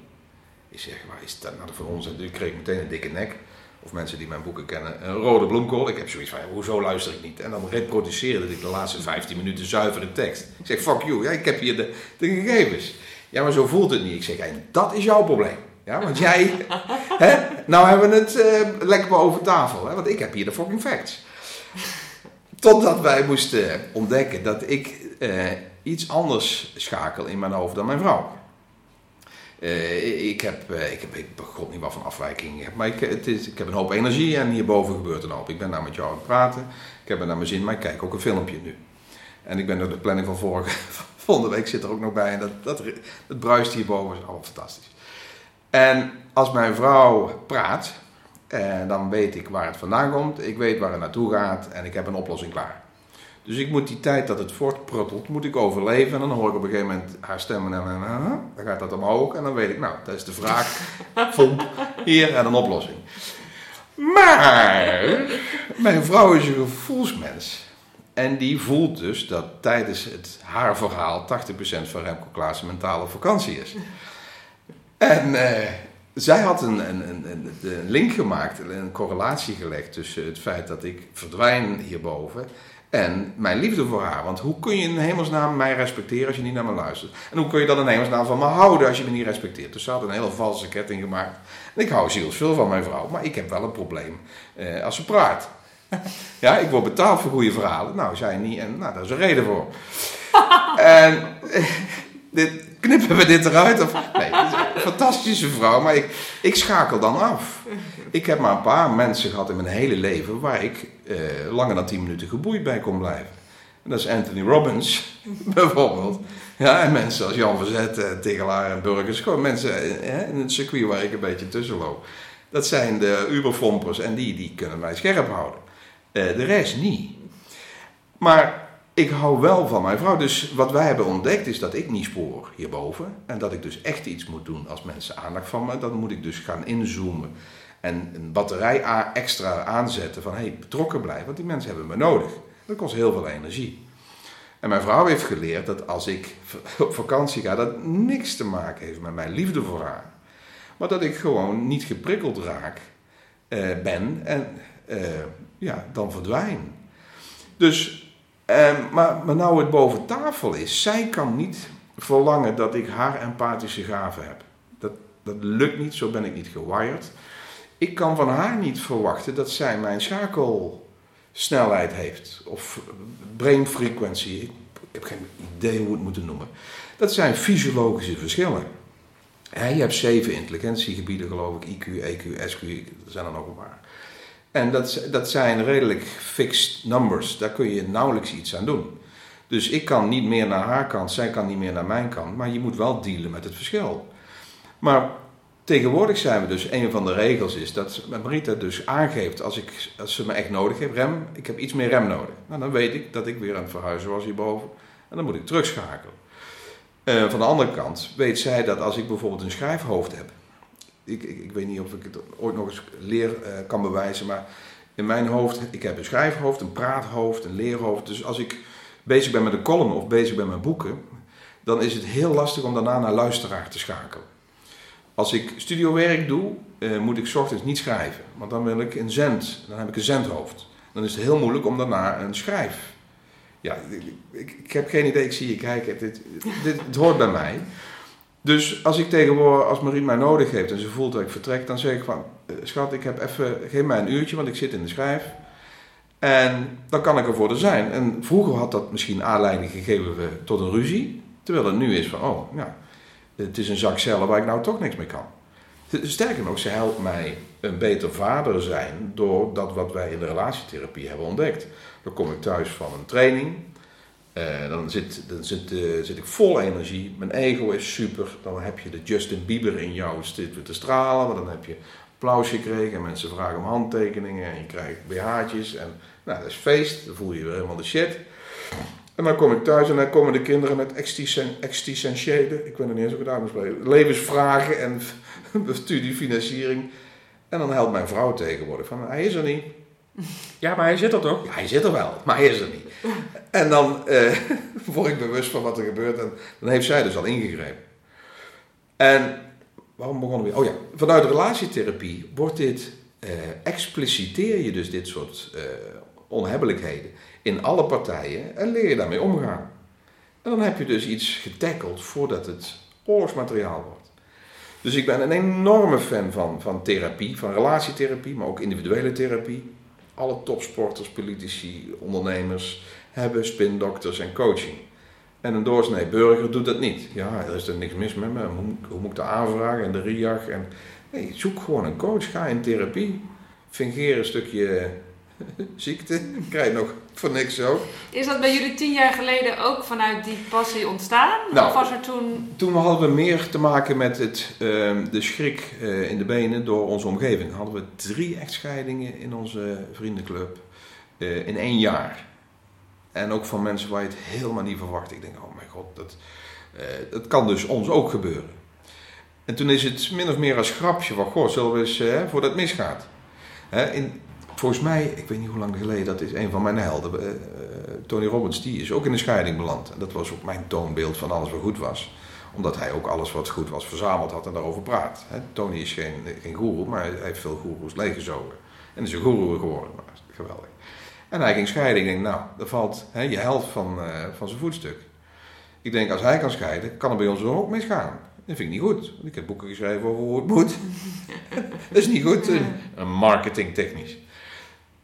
Ik zeg, waar is dat nou voor ons? En toen kreeg ik meteen een dikke nek. Of mensen die mijn boeken kennen, een rode bloemkool. Ik heb zoiets van, hoezo luister ik niet? En dan reproduceerde ik de laatste 15 minuten zuivere tekst. Ik zeg, fuck you, ja, ik heb hier de, de gegevens. Ja, maar zo voelt het niet. Ik zeg, en dat is jouw probleem. Ja, want jij, hè, nou hebben we het eh, lekker boven tafel. Hè, want ik heb hier de fucking facts. Totdat wij moesten ontdekken dat ik eh, iets anders schakel in mijn hoofd dan mijn vrouw. Eh, ik, heb, eh, ik heb, ik heb niet wat van afwijkingen. Maar ik, het is, ik heb een hoop energie en hierboven gebeurt een hoop. Ik ben nou met jou aan het praten. Ik heb het naar mijn zin, maar ik kijk ook een filmpje nu. En ik ben door de planning van vorige, volgende week zit er ook nog bij. En dat, dat, dat bruist hierboven is allemaal fantastisch. En als mijn vrouw praat, eh, dan weet ik waar het vandaan komt, ik weet waar het naartoe gaat en ik heb een oplossing klaar. Dus ik moet die tijd dat het voortpruttelt, moet ik overleven. En dan hoor ik op een gegeven moment haar stemmen en dan, uh, dan gaat dat omhoog. En dan weet ik, nou, dat is de vraag. Vond hier en een oplossing. Maar mijn vrouw is een gevoelsmens. En die voelt dus dat tijdens het, haar verhaal 80% van Remco Klaas mentale vakantie is. En zij had een, een, een, een, link gemaakt, een correlatie gelegd tussen het feit dat ik verdwijn hierboven en mijn liefde voor haar. Want hoe kun je in hemelsnaam mij respecteren als je niet naar me luistert? En hoe kun je dan in hemelsnaam van me houden als je me niet respecteert? Dus ze had een hele valse ketting gemaakt. En ik hou zielsveel van mijn vrouw, maar ik heb wel een probleem eh, als ze praat. ja, ik word betaald voor goede verhalen. Nou, zij niet. En nou, daar is een reden voor. en eh, dit, knippen we dit eruit? Of, nee, fantastische vrouw, maar ik, ik schakel dan af. Ik heb maar een paar mensen gehad in mijn hele leven waar ik eh, langer dan 10 minuten geboeid bij kon blijven. En dat is Anthony Robbins, bijvoorbeeld. Ja, en mensen als Jan Verzet, eh, Tegelaar en Burgers. Gewoon mensen eh, in het circuit waar ik een beetje tussen loop. Dat zijn de Uberfompers en die, die kunnen mij scherp houden. Eh, de rest niet. Maar ik hou wel van mijn vrouw. Dus wat wij hebben ontdekt is dat ik niet spoor hierboven. En dat ik dus echt iets moet doen als mensen aandacht van me. Dan moet ik dus gaan inzoomen. En een batterij extra aanzetten van hey, betrokken blijven. Want die mensen hebben me nodig. Dat kost heel veel energie. En mijn vrouw heeft geleerd dat als ik op vakantie ga, dat niks te maken heeft met mijn liefde voor haar. Maar dat ik gewoon niet geprikkeld raak eh, ben en eh, ja, dan verdwijn. Dus Ehm, maar, maar nou het boven tafel is, zij kan niet verlangen dat ik haar empathische gaven heb. Dat, dat lukt niet, zo ben ik niet gewired. Ik kan van haar niet verwachten dat zij mijn schakelsnelheid heeft. Of brain frequency. Ik, heb geen idee hoe we het moeten noemen. Dat zijn fysiologische verschillen. je hebt zeven intelligentiegebieden, geloof ik. IQ, EQ, SQ, er zijn er nog een paar. En dat, dat zijn redelijk fixed numbers. Daar kun je nauwelijks iets aan doen. Dus ik kan niet meer naar haar kant, zij kan niet meer naar mijn kant. Maar je moet wel dealen met het verschil. Maar tegenwoordig zijn we dus, een van de regels is dat Marita dus aangeeft als, ik, als ze me echt nodig heeft, rem, ik heb iets meer rem nodig. Nou, dan weet ik dat ik weer aan het verhuizen was hierboven. En dan moet ik terugschakelen. Uh, van de andere kant weet zij dat als ik bijvoorbeeld een schrijfhoofd heb, ik, ik, ik, weet niet of ik het ooit nog eens leer uh, kan bewijzen, maar in mijn hoofd, ik heb een schrijfhoofd, een praathoofd, een leerhoofd. Dus als ik bezig ben met een column of bezig ben met boeken, dan is het heel lastig om daarna naar luisteraar te schakelen. Als ik studiowerk doe, uh, moet ik ochtends niet schrijven, want dan wil ik een zend, dan heb ik een zendhoofd. Dan is het heel moeilijk om daarna een schrijf. Ja, ik, ik heb geen idee, ik zie je kijken, dit, dit, het hoort bij mij. Dus als ik tegenwoordig, als Marie mij nodig heeft en ze voelt dat ik vertrek, dan zeg ik van, eh, schat, ik heb even, geef mij een uurtje, want ik zit in de schrijf. En dan kan ik er voor er zijn. En vroeger had dat misschien aanleiding gegeven tot een ruzie. Terwijl het nu is van, oh, ja, het is een zak cellen waar ik nou toch niks mee kan. Sterker nog, ze helpt mij een beter vader zijn door dat wat wij in de relatietherapie hebben ontdekt. Dan kom ik thuis van een training uh, dan zit, dan zit, uh, zit ik vol energie. Mijn ego is super. Dan heb je de Justin Bieber in jou zit te stralen. Want dan heb je applaus gekregen. En mensen vragen om handtekeningen. En je krijgt BH'tjes. En nou, dat is feest. Dan voel je weer helemaal de shit. En dan kom ik thuis en dan komen de kinderen met existentiële, ik weet nog niet eens hoe ik het uitspreken, levensvragen en studiefinanciering. En dan helpt mijn vrouw tegenwoordig van, hij is er niet. Ja, maar hij zit er toch? Ja, hij zit er wel, maar hij is er niet. En dan eh, word ik bewust van wat er gebeurt en dan heeft zij dus al ingegrepen. En waarom begonnen we? Oh ja, vanuit relatietherapie wordt dit, uh, expliciteer je dus dit soort uh, onhebbelijkheden in alle partijen en leer je daarmee omgaan. En dan heb je dus iets getackeld voordat het oorlogsmateriaal wordt. Dus ik ben een enorme fan van, van therapie, van relatietherapie, maar ook individuele therapie alle topsporters, politici, ondernemers hebben spindokters en coaching. En een doorsnee burger doet dat niet. Ja, er is er niks mis met me. Hoe, moet ik dat aanvragen en de RIAG? En, nee, zoek gewoon een coach. Ga in therapie. Fingeer een stukje ziekte. Krijg je nog voor niks ook. Is dat bij jullie tien jaar geleden ook vanuit die passie ontstaan? Nou, of was er toen... Toen hadden we meer te maken met het, ehm, de schrik eh, in de benen door onze omgeving. Hadden we drie echtscheidingen in onze vriendenclub eh, in één jaar. En ook van mensen waar je het helemaal niet verwacht. Ik denk, oh mijn god, dat, eh, dat kan dus ons ook gebeuren. En toen is het min of meer als grapje van, goh, zullen we eens, voordat het misgaat. Hè, in, volgens mij, ik weet niet hoe lang geleden, dat is een van mijn helden. eh, eh, Tony Robbins, die is ook in een scheiding beland. En dat was ook mijn toonbeeld van alles wat goed was. Omdat hij ook alles wat goed was verzameld had en daarover praat. Hè, Tony is geen, geen goeroe, maar hij heeft veel goeroes leeggezogen. En is een goeroe geworden. Maar, geweldig. En hij ging scheiden. Ik denk, nou, dat valt hè, je helft van, eh, van zijn voetstuk. Ik denk, als hij kan scheiden, kan het bij ons ook misgaan. Dat vind ik niet goed. Want ik heb boeken geschreven over hoe het moet. dat is niet goed, eh, marketingtechnisch.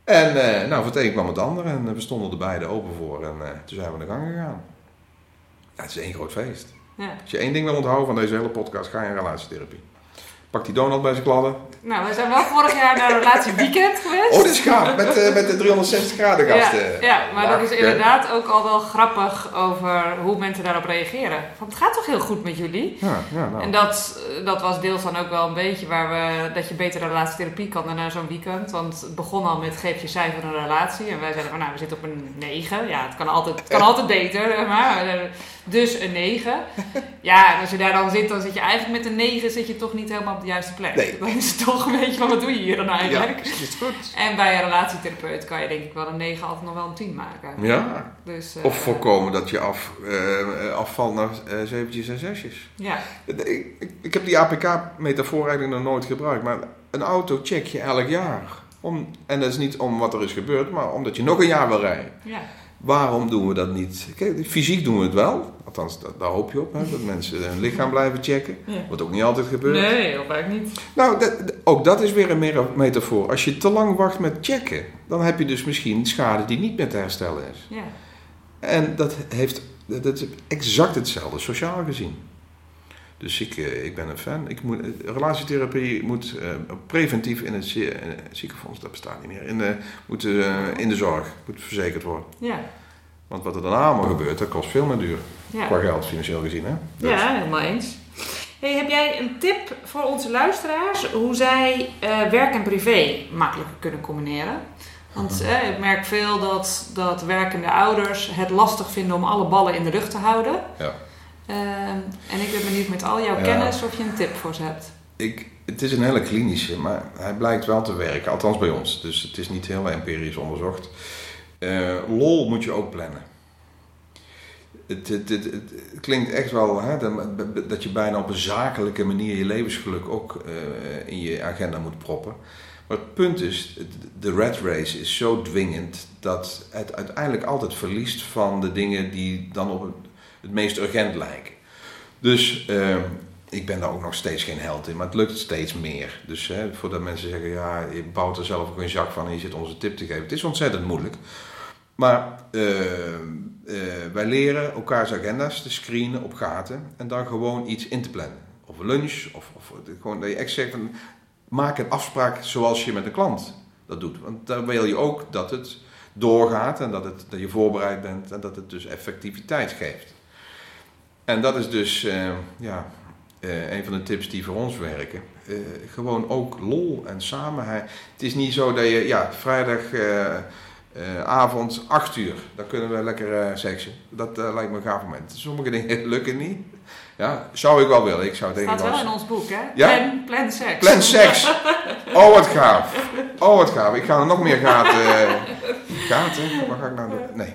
En eh, nou, voor het een kwam het ander en eh, we stonden er beide open voor. En eh, toen zijn we aan de gang gegaan. Ja, het is één groot feest. Ja. Als je één ding wil onthouden van deze hele podcast, ga je in relatietherapie. Pak die donut bij zijn kladden. Nou, we zijn wel vorig jaar naar een relatieweekend geweest. Oh, dit is gaaf. Met, eh, met de 360 graden gasten. Ja, ja, maar dat is inderdaad ook al wel grappig over hoe mensen daarop reageren. Van, het gaat toch heel goed met jullie? Ja, ja, nou. En dat, dat was deels dan ook wel een beetje waar we, dat je beter een relatietherapie kan dan na zo'n weekend. Want het begon al met geef je cijfer een relatie. En wij zeiden van nou, we zitten op een 9. Ja, het kan altijd, het kan altijd beter, maar. Eh, Dus een 9. Ja, en als je daar dan zit, dan zit je eigenlijk met een 9 zit je toch niet helemaal op de juiste plek. Nee. Dan is het toch een beetje van wat doe je hier dan ja, eigenlijk? is goed. En bij een relatietherapeut kan je denk ik wel een 9 altijd nog wel een 10 maken. Ja. Dus, eh, Of voorkomen dat je af, eh, afvalt naar eh, zeventjes en zesjes. Ja, Ik, ik, ik heb die APK-metafoor eigenlijk nog nooit gebruikt, maar een auto check je elk jaar. Om, en dat is niet om wat er is gebeurd, maar omdat je nog een jaar wil rijden. ja. Waarom doen we dat niet? Kijk, fysiek doen we het wel. Althans, da- daar hoop je op, hè, dat mensen hun lichaam blijven checken. Ja. Wat ook niet altijd gebeurt. Nee, of eigenlijk niet. Nou, dat- ook dat is weer een metafoor. Als je te lang wacht met checken, dan heb je dus misschien schade die niet meer te herstellen is. Ja. En dat, heeft, dat is exact hetzelfde, sociaal gezien. Dus ik, eh, ik ben een fan. Ik moet, eh, relatietherapie moet eh, preventief in het, zie- ziekenfonds, dat bestaat niet meer, in de, moet, in de zorg, moet verzekerd worden. Ja. Want wat er daarna allemaal gebeurt, dat kost veel meer duur. Ja. Qua geld, financieel gezien. Hè? Dus- Ja, helemaal eens. Hey, heb jij een tip voor onze luisteraars hoe zij werk en privé makkelijker kunnen combineren? Want eh, ik merk veel dat, dat werkende ouders het lastig vinden om alle ballen in de lucht te houden. Ja. Ehm, en ik ben benieuwd met al jouw Ja. kennis of je een tip voor ze hebt. Ik, het is een hele klinische, maar hij blijkt wel te werken. Althans bij ons. Dus het is niet heel empirisch onderzocht. Eh, lol moet je ook plannen. Het, het, het, het klinkt echt wel hè, dat, dat je bijna op een zakelijke manier je levensgeluk ook eh, in je agenda moet proppen. Maar het punt is, de red race is zo dwingend dat het uiteindelijk altijd verliest van de dingen die dan op het, meest urgent lijken. Dus eh, ik ben daar ook nog steeds geen held in, maar het lukt steeds meer. Dus voordat mensen zeggen, ja, je bouwt er zelf ook een zak van en je zit onze tip te geven. Het is ontzettend moeilijk. Maar eh, eh, wij leren elkaars agenda's te screenen op gaten en dan gewoon iets in te plannen. Of lunch, of, of gewoon dat je echt zegt, maak een afspraak zoals je met een klant dat doet. Want dan wil je ook dat het doorgaat en dat, het, dat je voorbereid bent en dat het dus effectiviteit geeft. En dat is dus eh, ja, eh, een van de tips die voor ons werken. Eh, gewoon ook lol en samenheid. Het is niet zo dat je, ja, vrijdagavond 8 uur, dan kunnen we lekker eh seksen. Dat eh, lijkt me een gaaf moment. Sommige dingen lukken niet. Ja, zou ik wel willen. Ik zou tegen Staat wel in ons boek, hè? Ja? Plan, plan seks. Plan seks. Oh, wat gaaf. Oh, wat gaaf. Ik ga er nog meer gaten. eh, gaten? Wat ga ik nou doen? Nee.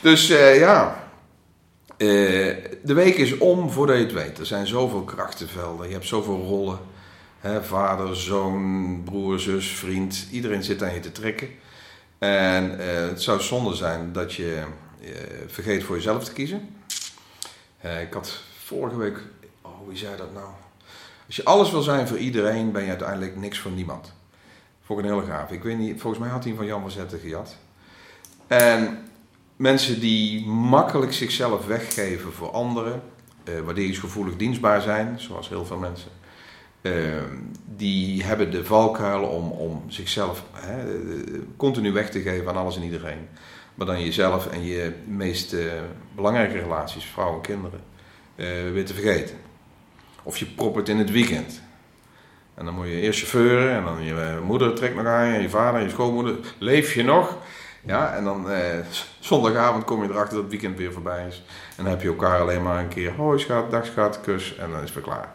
Dus eh, ja. Eh, de week is om voordat je het weet. Er zijn zoveel krachtenvelden. Je hebt zoveel rollen. Hè, vader, zoon, broer, zus, vriend. Iedereen zit aan je te trekken. En eh, het zou zonde zijn dat je eh, vergeet voor jezelf te kiezen. Ik had vorige week... Oh, wie zei dat nou? Als je alles wil zijn voor iedereen, ben je uiteindelijk niks voor niemand. Vond een hele gaaf. Ik weet niet, volgens mij had hij van Jan van Zetten gejat. En mensen die makkelijk zichzelf weggeven voor anderen, eh, waarderingsgevoelig dienstbaar zijn, zoals heel veel mensen, Ehm, die hebben de valkuilen om, om zichzelf hè, eh, continu weg te geven aan alles en iedereen. Maar dan jezelf en je meest eh, belangrijke relaties, vrouwen en kinderen, weer te vergeten. Of je propt het in het weekend. En dan moet je eerst chauffeuren en dan je moeder trekt nog aan je, je vader, je schoonmoeder. Leef je nog? Ja, en dan eh, zondagavond kom je erachter dat het weekend weer voorbij is. En dan heb je elkaar alleen maar een keer, hoi schat, dag schat, kus en dan is het weer klaar.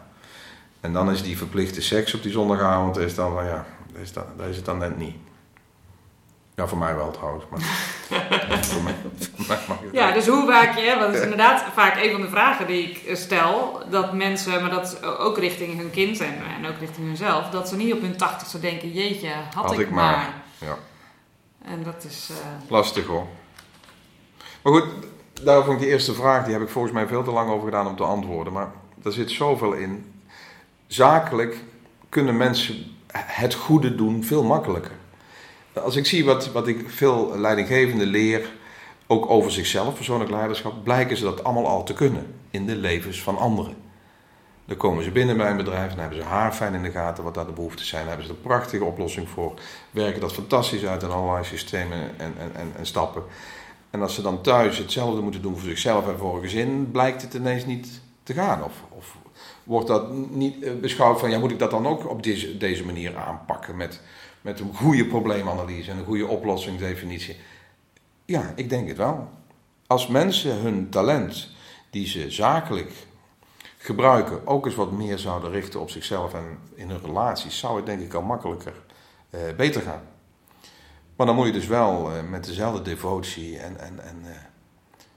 En dan is die verplichte seks op die zondagavond, is dan ja, is, dan, dat is het dan net niet. Ja, voor mij wel trouwens. Maar, voor mij, voor mij mag het ja, dus hoe vaak je, want dat is inderdaad vaak een van de vragen die ik stel, dat mensen, maar dat ook richting hun kind en, en ook richting hunzelf, dat ze niet op hun tachtigste denken, jeetje, had, had ik, maar. maar. Ja. En dat is... Uh... Lastig hoor. Maar goed, daar vond ik die eerste vraag, die heb ik volgens mij veel te lang over gedaan om te antwoorden. Maar er zit zoveel in. Zakelijk kunnen mensen het goede doen veel makkelijker. Als ik zie wat, wat ik veel leidinggevenden leer, ook over zichzelf, persoonlijk leiderschap, blijken ze dat allemaal al te kunnen in de levens van anderen. Dan komen ze binnen bij een bedrijf en hebben ze haar fijn in de gaten wat daar de behoeften zijn. Dan hebben ze een prachtige oplossing voor. Werken dat fantastisch uit in allerlei systemen en, en, en, en stappen. En als ze dan thuis hetzelfde moeten doen voor zichzelf en voor een gezin, blijkt het ineens niet te gaan. Of, of wordt dat niet eh, beschouwd van, ja, moet ik dat dan ook op deze, deze manier aanpakken met, met een goede probleemanalyse en een goede oplossingsdefinitie? Ja, ik denk het wel. Als mensen hun talent, die ze zakelijk gebruiken, ook eens wat meer zouden richten op zichzelf en in hun relaties, zou het denk ik al makkelijker uh, beter gaan. Maar dan moet je dus wel uh, met dezelfde devotie en, en, en uh,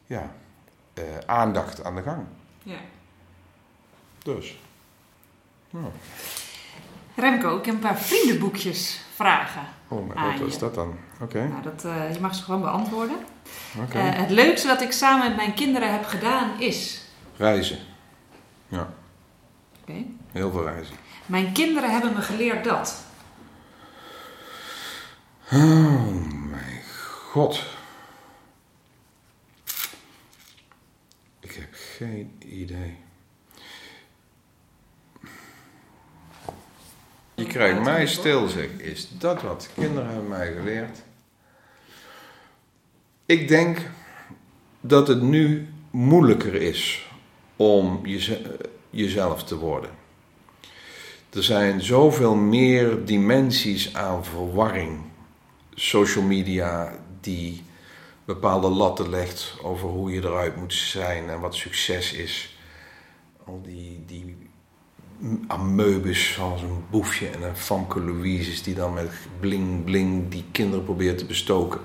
ja, aandacht aan de gang. Ja. Dus. Nou. Remco, ik heb een paar vriendenboekjes vragen. Oh mijn god, wat is dat dan? Oké. Nou, dat, je mag ze gewoon beantwoorden. Okay. het leukste dat ik samen met mijn kinderen heb gedaan is? Reizen. Ja. Oké. Heel veel reizen. Mijn kinderen hebben me geleerd dat. Oh mijn god. Ik heb geen idee. Je krijgt mij stil, zeg. Is dat wat kinderen hebben mij geleerd? Ik denk dat het nu moeilijker is om jezelf te worden. Er zijn zoveel meer dimensies aan verwarring. Social media die bepaalde latten legt over hoe je eruit moet zijn en wat succes is. Al die, die ameubes zoals een boefje en een Famke Louise's die dan met bling bling die kinderen probeert te bestoken.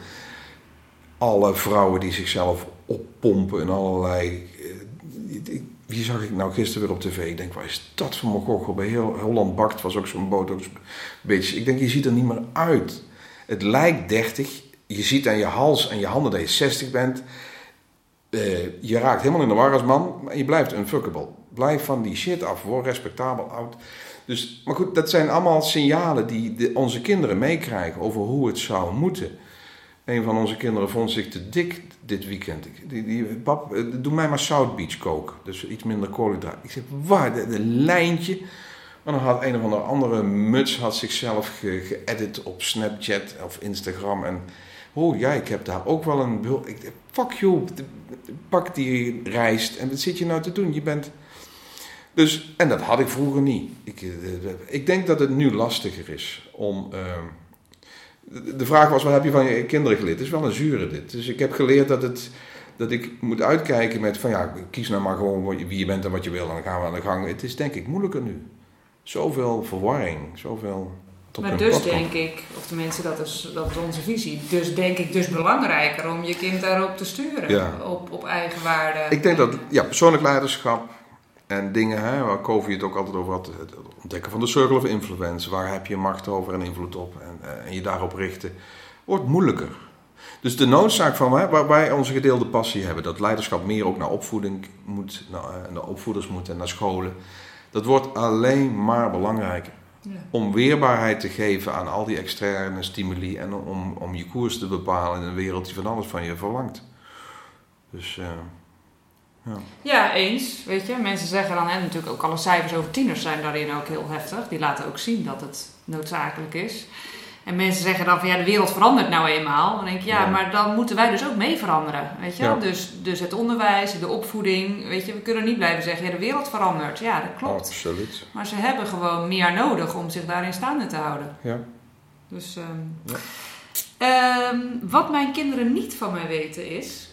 Alle vrouwen die zichzelf oppompen in allerlei wie zag ik nou gisteren weer op tv? Ik denk, waar is dat voor gochel? Bij heel Holland Bakt was ook zo'n beetje. Ik denk, je ziet er niet meer uit. Het lijkt 30. Je ziet aan je hals en je handen dat je 60 bent. Uh, je raakt helemaal in de war als man, maar je blijft unfuckable. Blijf van die shit af, word respectabel oud. Dus, maar goed, dat zijn allemaal signalen die onze kinderen meekrijgen over hoe het zou moeten. Een van onze kinderen vond zich te dik dit weekend. Die, die, pap, eh, doe mij maar South Beach koken. Dus iets minder koolhydraten. Ik zeg, waar? De, lijntje. Maar dan had een of andere, andere muts had zichzelf geëdit op Snapchat of Instagram. En oh ja, ik heb daar ook wel een... Ik, fuck you, pak die rijst. En wat zit je nou te doen? Je bent... Dus, en dat had ik vroeger niet. Ik, eh, ik denk dat het nu lastiger is om... Ehm, de vraag was, wat heb je van je kinderen geleerd? Het is wel een zure dit. Dus ik heb geleerd dat, het, dat ik moet uitkijken met van ja, kies nou maar gewoon wie je bent en wat je wil en dan gaan we aan de gang. Het is denk ik moeilijker nu. Zoveel verwarring, zoveel... Maar dus denk ik, of tenminste dat is, dat is onze visie, dus denk ik dus belangrijker om je kind daarop te sturen, op, op eigen waarde. Ik denk dat, ja, persoonlijk leiderschap, en dingen hè, waar Covey het ook altijd over had. Het ontdekken van de circle of influence. Waar heb je macht over en invloed op. En, eh, en je daarop richten. Wordt moeilijker. Dus de noodzaak van hè, waar wij onze gedeelde passie hebben. Dat leiderschap meer ook naar opvoeding moet. Naar, eh, naar opvoeders moet en naar scholen. Dat wordt alleen maar belangrijker. Ja. Om weerbaarheid te geven aan al die externe stimuli. En om, om je koers te bepalen in een wereld die van alles van je verlangt. Dus... Uh, Ja. Ja, eens. Weet je, mensen zeggen dan, en natuurlijk ook alle cijfers over tieners zijn daarin ook heel heftig. Die laten ook zien dat het noodzakelijk is. En mensen zeggen dan van ja, de wereld verandert nou eenmaal. Dan denk ik ja, Ja. maar dan moeten wij dus ook mee veranderen. Weet je? Ja. Dus, dus het onderwijs, de opvoeding. Weet je, we kunnen niet blijven zeggen ja, de wereld verandert. Ja, dat klopt. Absoluut. Maar ze hebben gewoon meer nodig om zich daarin staande te houden. Ja. Dus, ehm, ehm, wat mijn kinderen niet van mij weten is.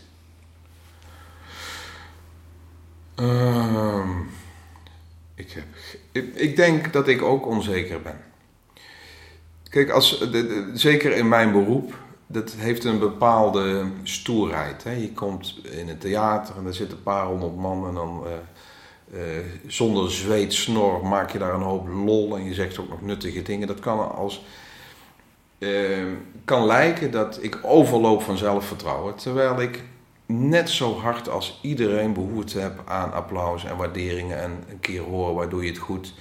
Ehm, ik, heb, ik, denk dat ik ook onzeker ben. Kijk, als, de, zeker in mijn beroep, dat heeft een bepaalde stoerheid. Hè? Je komt in het theater en er zitten een paar honderd man en dan eh, eh, zonder zweet, snor maak je daar een hoop lol en je zegt ook nog nuttige dingen. Dat kan als eh, kan lijken dat ik overloop van zelfvertrouwen, terwijl ik net zo hard als iedereen behoefte heb aan applaus en waarderingen en een keer horen waardoor je het goed.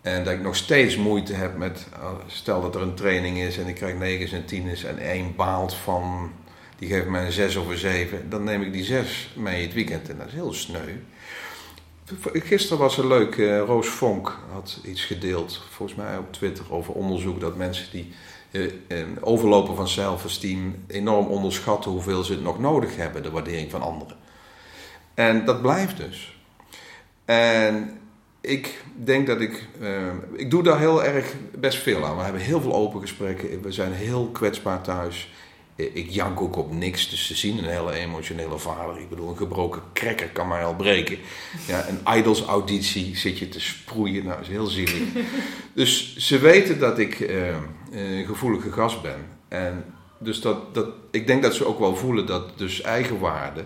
En dat ik nog steeds moeite heb met, eh, stel dat er een training is en ik krijg 9 en 10 en één baalt van, die geeft mij een 6 of een 7, dan neem ik die 6 mee het weekend en dat is heel sneu. Gisteren was er leuk, eh, Roos Vonk had iets gedeeld, volgens mij op Twitter, over onderzoek dat mensen die overlopen van zelfesteem enorm onderschatten hoeveel ze het nog nodig hebben, de waardering van anderen. En dat blijft dus. En ik denk dat ik. eh, ik doe daar heel erg best veel aan. We hebben heel veel open gesprekken. We zijn heel kwetsbaar thuis. Ik jank ook op niks. Dus ze zien een hele emotionele vader. Ik bedoel, een gebroken cracker kan mij al breken. Ja, een idols auditie zit je te sproeien. Nou, dat is heel zielig. Dus ze weten dat ik eh, een gevoelige gast ben. En dus dat, dat, ik denk dat ze ook wel voelen dat dus eigenwaarde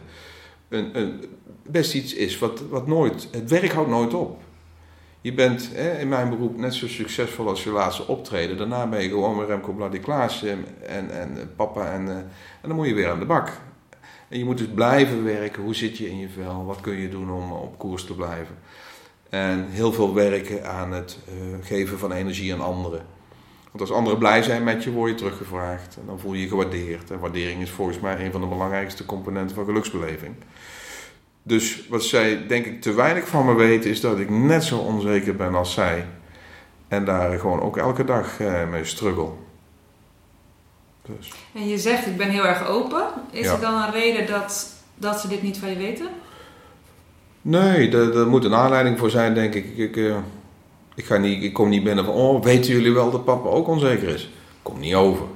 een, een, best iets is wat, wat nooit... Het werk houdt nooit op. Je bent in mijn beroep net zo succesvol als je laatste optreden. Daarna ben je gewoon weer Remco Bloody Klaas en, en, en papa en, eh, en dan moet je weer aan de bak. En je moet dus blijven werken. Hoe zit je in je vel? Wat kun je doen om op koers te blijven? En heel veel werken aan het eh, geven van energie aan anderen. Want als anderen blij zijn met je, word je teruggevraagd. En dan voel je je gewaardeerd. En waardering is volgens mij een van de belangrijkste componenten van geluksbeleving. Dus wat zij denk ik te weinig van me weten, is dat ik net zo onzeker ben als zij. En daar gewoon ook elke dag eh, mee struggle. Dus. En je zegt ik ben heel erg open. Is Ja. er dan een reden dat, dat ze dit niet van je weten? Nee, er, moet een aanleiding voor zijn, denk ik. Ik, eh, ik, ga niet, ik kom niet binnen van, oh, weten jullie wel dat papa ook onzeker is? Kom niet over.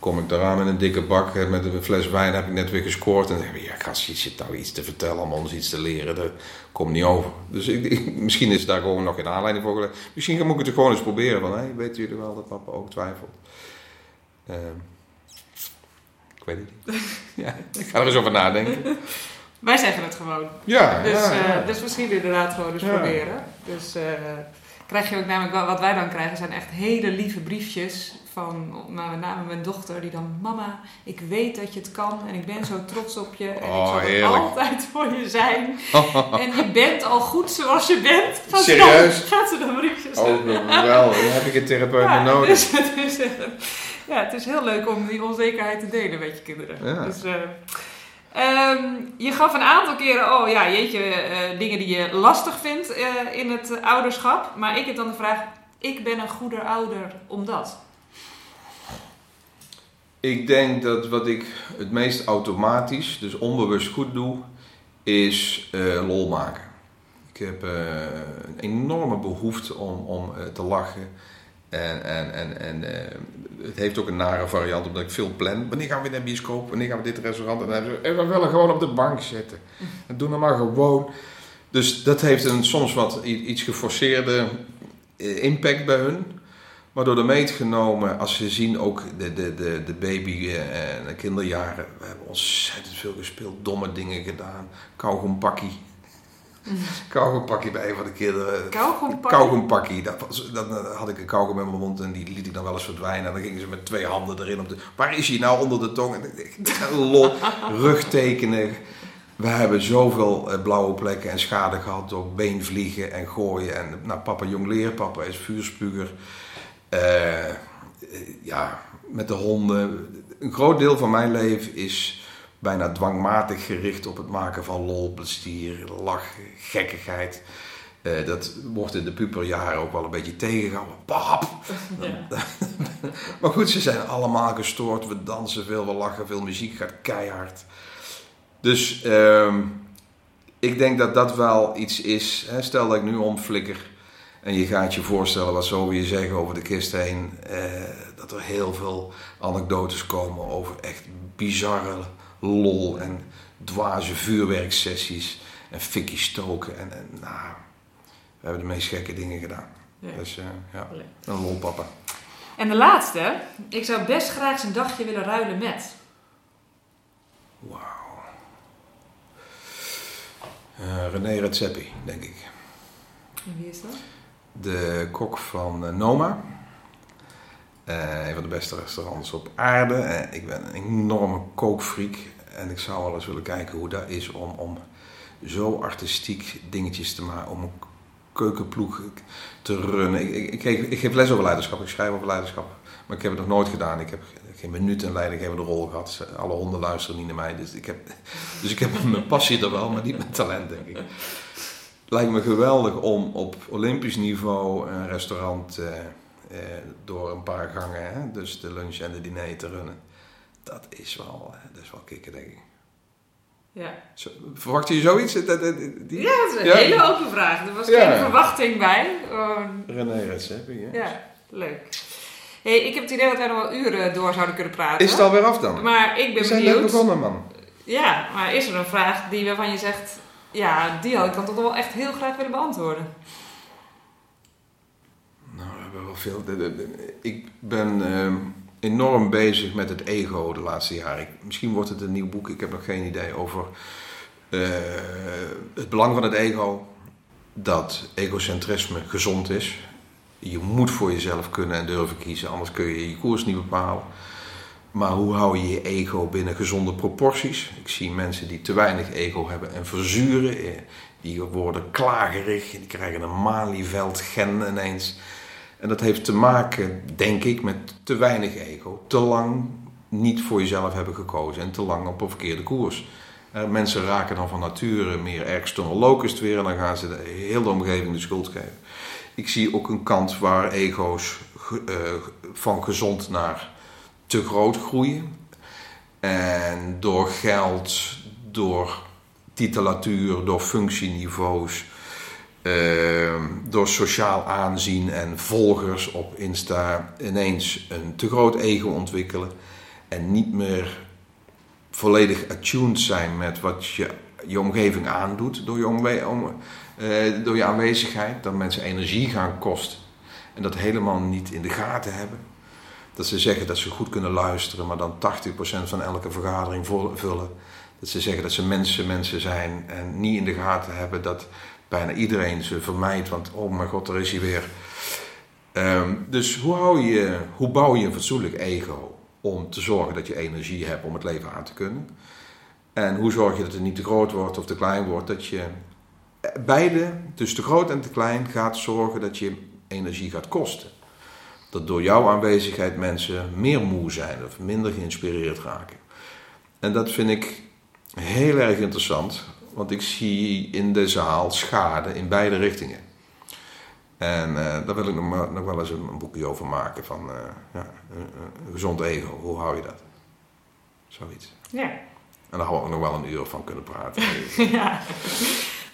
Kom ik daaraan met een dikke bak, eh, met een fles wijn, heb ik net weer gescoord. En dan zeg ik, ja, gast, je zit nou iets te vertellen om ons iets te leren. Dat komt niet over. Dus ik, ik- misschien is daar gewoon nog geen aanleiding voor gelegd. Misschien moet ik het gewoon eens proberen van, hé, weten jullie wel dat papa ook twijfelt? Ehm, ik weet het niet. ja, ik ga er eens over nadenken. Wij zeggen het gewoon. Ja, Dus, ja, ja. eh, dus misschien inderdaad gewoon eens Ja. proberen. Dus eh, krijg je ook namelijk, wel- wat wij dan krijgen zijn echt hele lieve briefjes nou, met name mijn dochter die dan mama, ik weet dat je het kan en ik ben zo trots op je en Oh, ik zal er heerlijk. altijd voor je zijn en je bent al goed zoals je bent. Gaat ze Serieus? Dan, gaat ze dan briefjes Oh, wel. Dan heb ik een therapeut ja, nodig. Dus is, eh, ja, het is heel leuk om die onzekerheid te delen met je kinderen. Ja. Dus, eh, ehm, je gaf een aantal keren, oh ja, jeetje, eh, dingen die je lastig vindt in het ouderschap. Maar ik heb dan de vraag, ik ben een goeder ouder omdat. Ik denk dat wat ik het meest automatisch, dus onbewust goed doe, is eh, lol maken. Ik heb eh, een enorme behoefte om, om eh, te lachen. En, en, en, en het heeft ook een nare variant, omdat ik veel plan. Wanneer gaan we naar de bioscoop? Wanneer gaan we dit restaurant? En dan hebben ze, "Eh, we willen gewoon op de bank zitten. En doe nou maar gewoon. Dus dat heeft een soms wat iets geforceerde impact bij hun. Maar door de meet genomen, als ze zien ook de, de, de, de baby eh, en de kinderjaren. We hebben ontzettend veel gespeeld, domme dingen gedaan. Kauwgompakkie. Kauwgompakkie bij een van de kinderen. Kauwgompakkie? Kauwgompakkie. Dat was, dan had ik een kauwgom in mijn mond en die liet ik dan wel eens verdwijnen. En dan gingen ze met twee handen erin. Op de, waar is hij nou onder de tong? En ik dacht, lol, rugtekenen. We hebben zoveel eh, blauwe plekken en schade gehad door beenvliegen en gooien. En nou, papa jongleer, papa is vuurspuger. Eh, ja, met de honden. Een groot deel van mijn leven is bijna dwangmatig gericht op het maken van lol, plezier, lach, gekkigheid. Eh, dat wordt in de puberjaren ook wel een beetje tegengehouden. Pap! maar goed, ze zijn allemaal gestoord. We dansen veel, we lachen veel, muziek gaat keihard. Dus ehm, ik denk dat dat wel iets is. Hè? Stel dat ik nu omflikker en je gaat je voorstellen, wat zo je zeggen over de kist heen, eh, dat er heel veel anekdotes komen over echt bizarre lol en dwaze vuurwerksessies en fikkie stoken. En, en nou, we hebben de meest gekke dingen gedaan. Dus uh, ja, een lolpapa. En de laatste, ik zou best graag zijn dagje willen ruilen met. Wauw. Uh, René Redzepi, denk ik. En wie is dat? De kok van uh, Noma. een van de beste restaurants op aarde. ik ben een enorme kookfreak. En ik zou wel eens willen kijken hoe dat is om, om zo artistiek dingetjes te maken. Om een keukenploeg te runnen. Ik, ik, ik, ik, geef les over leiderschap, ik schrijf over leiderschap. Maar ik heb het nog nooit gedaan. Ik heb geen minuut een leidinggevende rol gehad. Alle honden luisteren niet naar mij. Dus ik heb, dus ik heb mijn passie er wel, maar niet mijn talent, denk ik. Lijkt me geweldig om op Olympisch niveau een restaurant eh, eh, door een paar gangen, hè, dus de lunch en de diner te runnen. Dat is wel, dat is wel kicken, denk ik. Ja. verwacht je zoiets? Die... Ja, dat is een hele open vraag. Er was geen verwachting bij. René Redzepi, ja. Ja, leuk. Hey, ik heb het idee dat wij nog wel uren door zouden kunnen praten. Is het alweer af dan? Maar ik ben We zijn net begonnen, man. Ja, maar is er een vraag die waarvan je zegt... Ja, die had ik dan toch wel echt heel graag willen beantwoorden. Nou, we hebben wel veel... Ik ben... Ehm, enorm bezig met het ego de laatste jaren. misschien wordt het een nieuw boek, ik heb nog geen idee over uh, het belang van het ego. Dat egocentrisme gezond is. Je moet voor jezelf kunnen en durven kiezen, anders kun je je koers niet bepalen. Maar hoe hou je je ego binnen gezonde proporties? Ik zie mensen die te weinig ego hebben en verzuren. Eh, die worden klagerig, die krijgen een Malieveld gen ineens. En dat heeft te maken, denk ik, met te weinig ego. Te lang niet voor jezelf hebben gekozen en te lang op een verkeerde koers. Uh, mensen raken dan van nature meer external locust weer en dan gaan ze de hele omgeving de schuld geven. Ik zie ook een kant waar ego's uh, van gezond naar te groot groeien. En door geld, door titulatuur, door functieniveaus Ehm, door sociaal aanzien en volgers op Insta ineens een te groot ego ontwikkelen en niet meer volledig attuned zijn met wat je, je omgeving aandoet door uh, door je aanwezigheid. Dat mensen energie gaan kosten en dat helemaal niet in de gaten hebben. Dat ze zeggen dat ze goed kunnen luisteren, maar dan 80% van elke vergadering vullen. Dat ze zeggen dat ze mensen, mensen zijn en niet in de gaten hebben dat bijna iedereen ze vermijdt, want oh mijn god, daar is hij weer. Ehm, dus hoe, hou je, hoe bouw je een fatsoenlijk ego om te zorgen dat je energie hebt om het leven aan te kunnen? En hoe zorg je dat het niet te groot wordt of te klein wordt? Dat je beide, dus te groot en te klein, gaat zorgen dat je energie gaat kosten. Dat door jouw aanwezigheid mensen meer moe zijn of minder geïnspireerd raken. En dat vind ik heel erg interessant, want ik zie in de zaal schade in beide richtingen. En uh, daar wil ik nog, nog, wel eens een, boekje over maken van uh, ja, een, gezond ego. Hoe hou je dat? Zoiets. Ja. En daar hadden we nog wel een uur van kunnen praten. ja.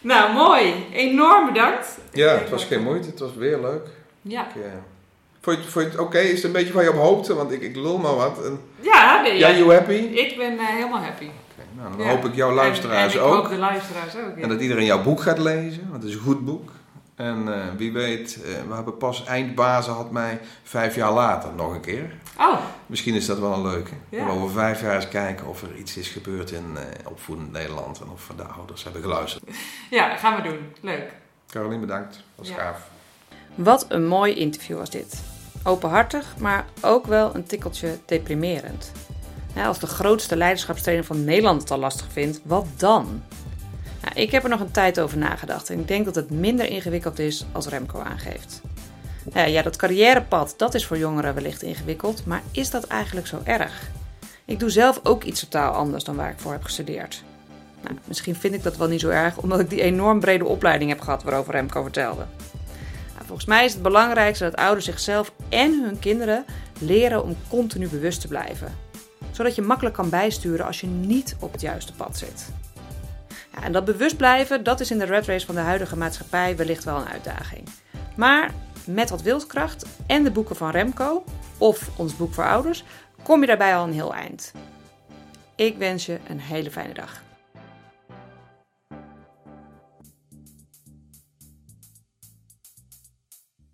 Nou, mooi. Enorm bedankt. Ja, het was geen moeite. Het was weer leuk. Ja. Ik, uh, vond je, vond je het oké? Is het een beetje van je op hoogte? Want ik, ik lul maar wat. En... Ja, nee, ja. you happy? Ik ben helemaal happy. Nou, dan hoop ik jouw luisteraars en, en ik ook. Hoop de luisteraars ook. En dat iedereen jouw boek gaat lezen, want het is een goed boek. En uh, wie weet, uh, we hebben pas eindbazen had mij vijf jaar later nog een keer. Oh. Misschien is dat wel een leuke. Ja. We over vijf jaar eens kijken of er iets is gebeurd in uh, opvoedend Nederland en of de ouders hebben geluisterd. Ja, gaan we doen. Leuk. Caroline, bedankt. Dat was ja. gaaf. Wat een mooi interview was dit. Openhartig, maar ook wel een tikkeltje deprimerend als de grootste leiderschapstrainer van Nederland het al lastig vindt, wat dan? Nou, ik heb er nog een tijd over nagedacht en ik denk dat het minder ingewikkeld is als Remco aangeeft. Ja, dat carrièrepad dat is voor jongeren wellicht ingewikkeld, maar is dat eigenlijk zo erg? Ik doe zelf ook iets totaal anders dan waar ik voor heb gestudeerd. Nou, misschien vind ik dat wel niet zo erg, omdat ik die enorm brede opleiding heb gehad waarover Remco vertelde. Volgens mij is het belangrijkste dat ouders zichzelf en hun kinderen leren om continu bewust te blijven. Zodat je makkelijk kan bijsturen als je niet op het juiste pad zit. Ja, en dat bewust blijven, dat is in de red race van de huidige maatschappij wellicht wel een uitdaging. Maar met wat wildkracht en de boeken van Remco, of ons boek voor ouders, kom je daarbij al een heel eind. Ik wens je een hele fijne dag.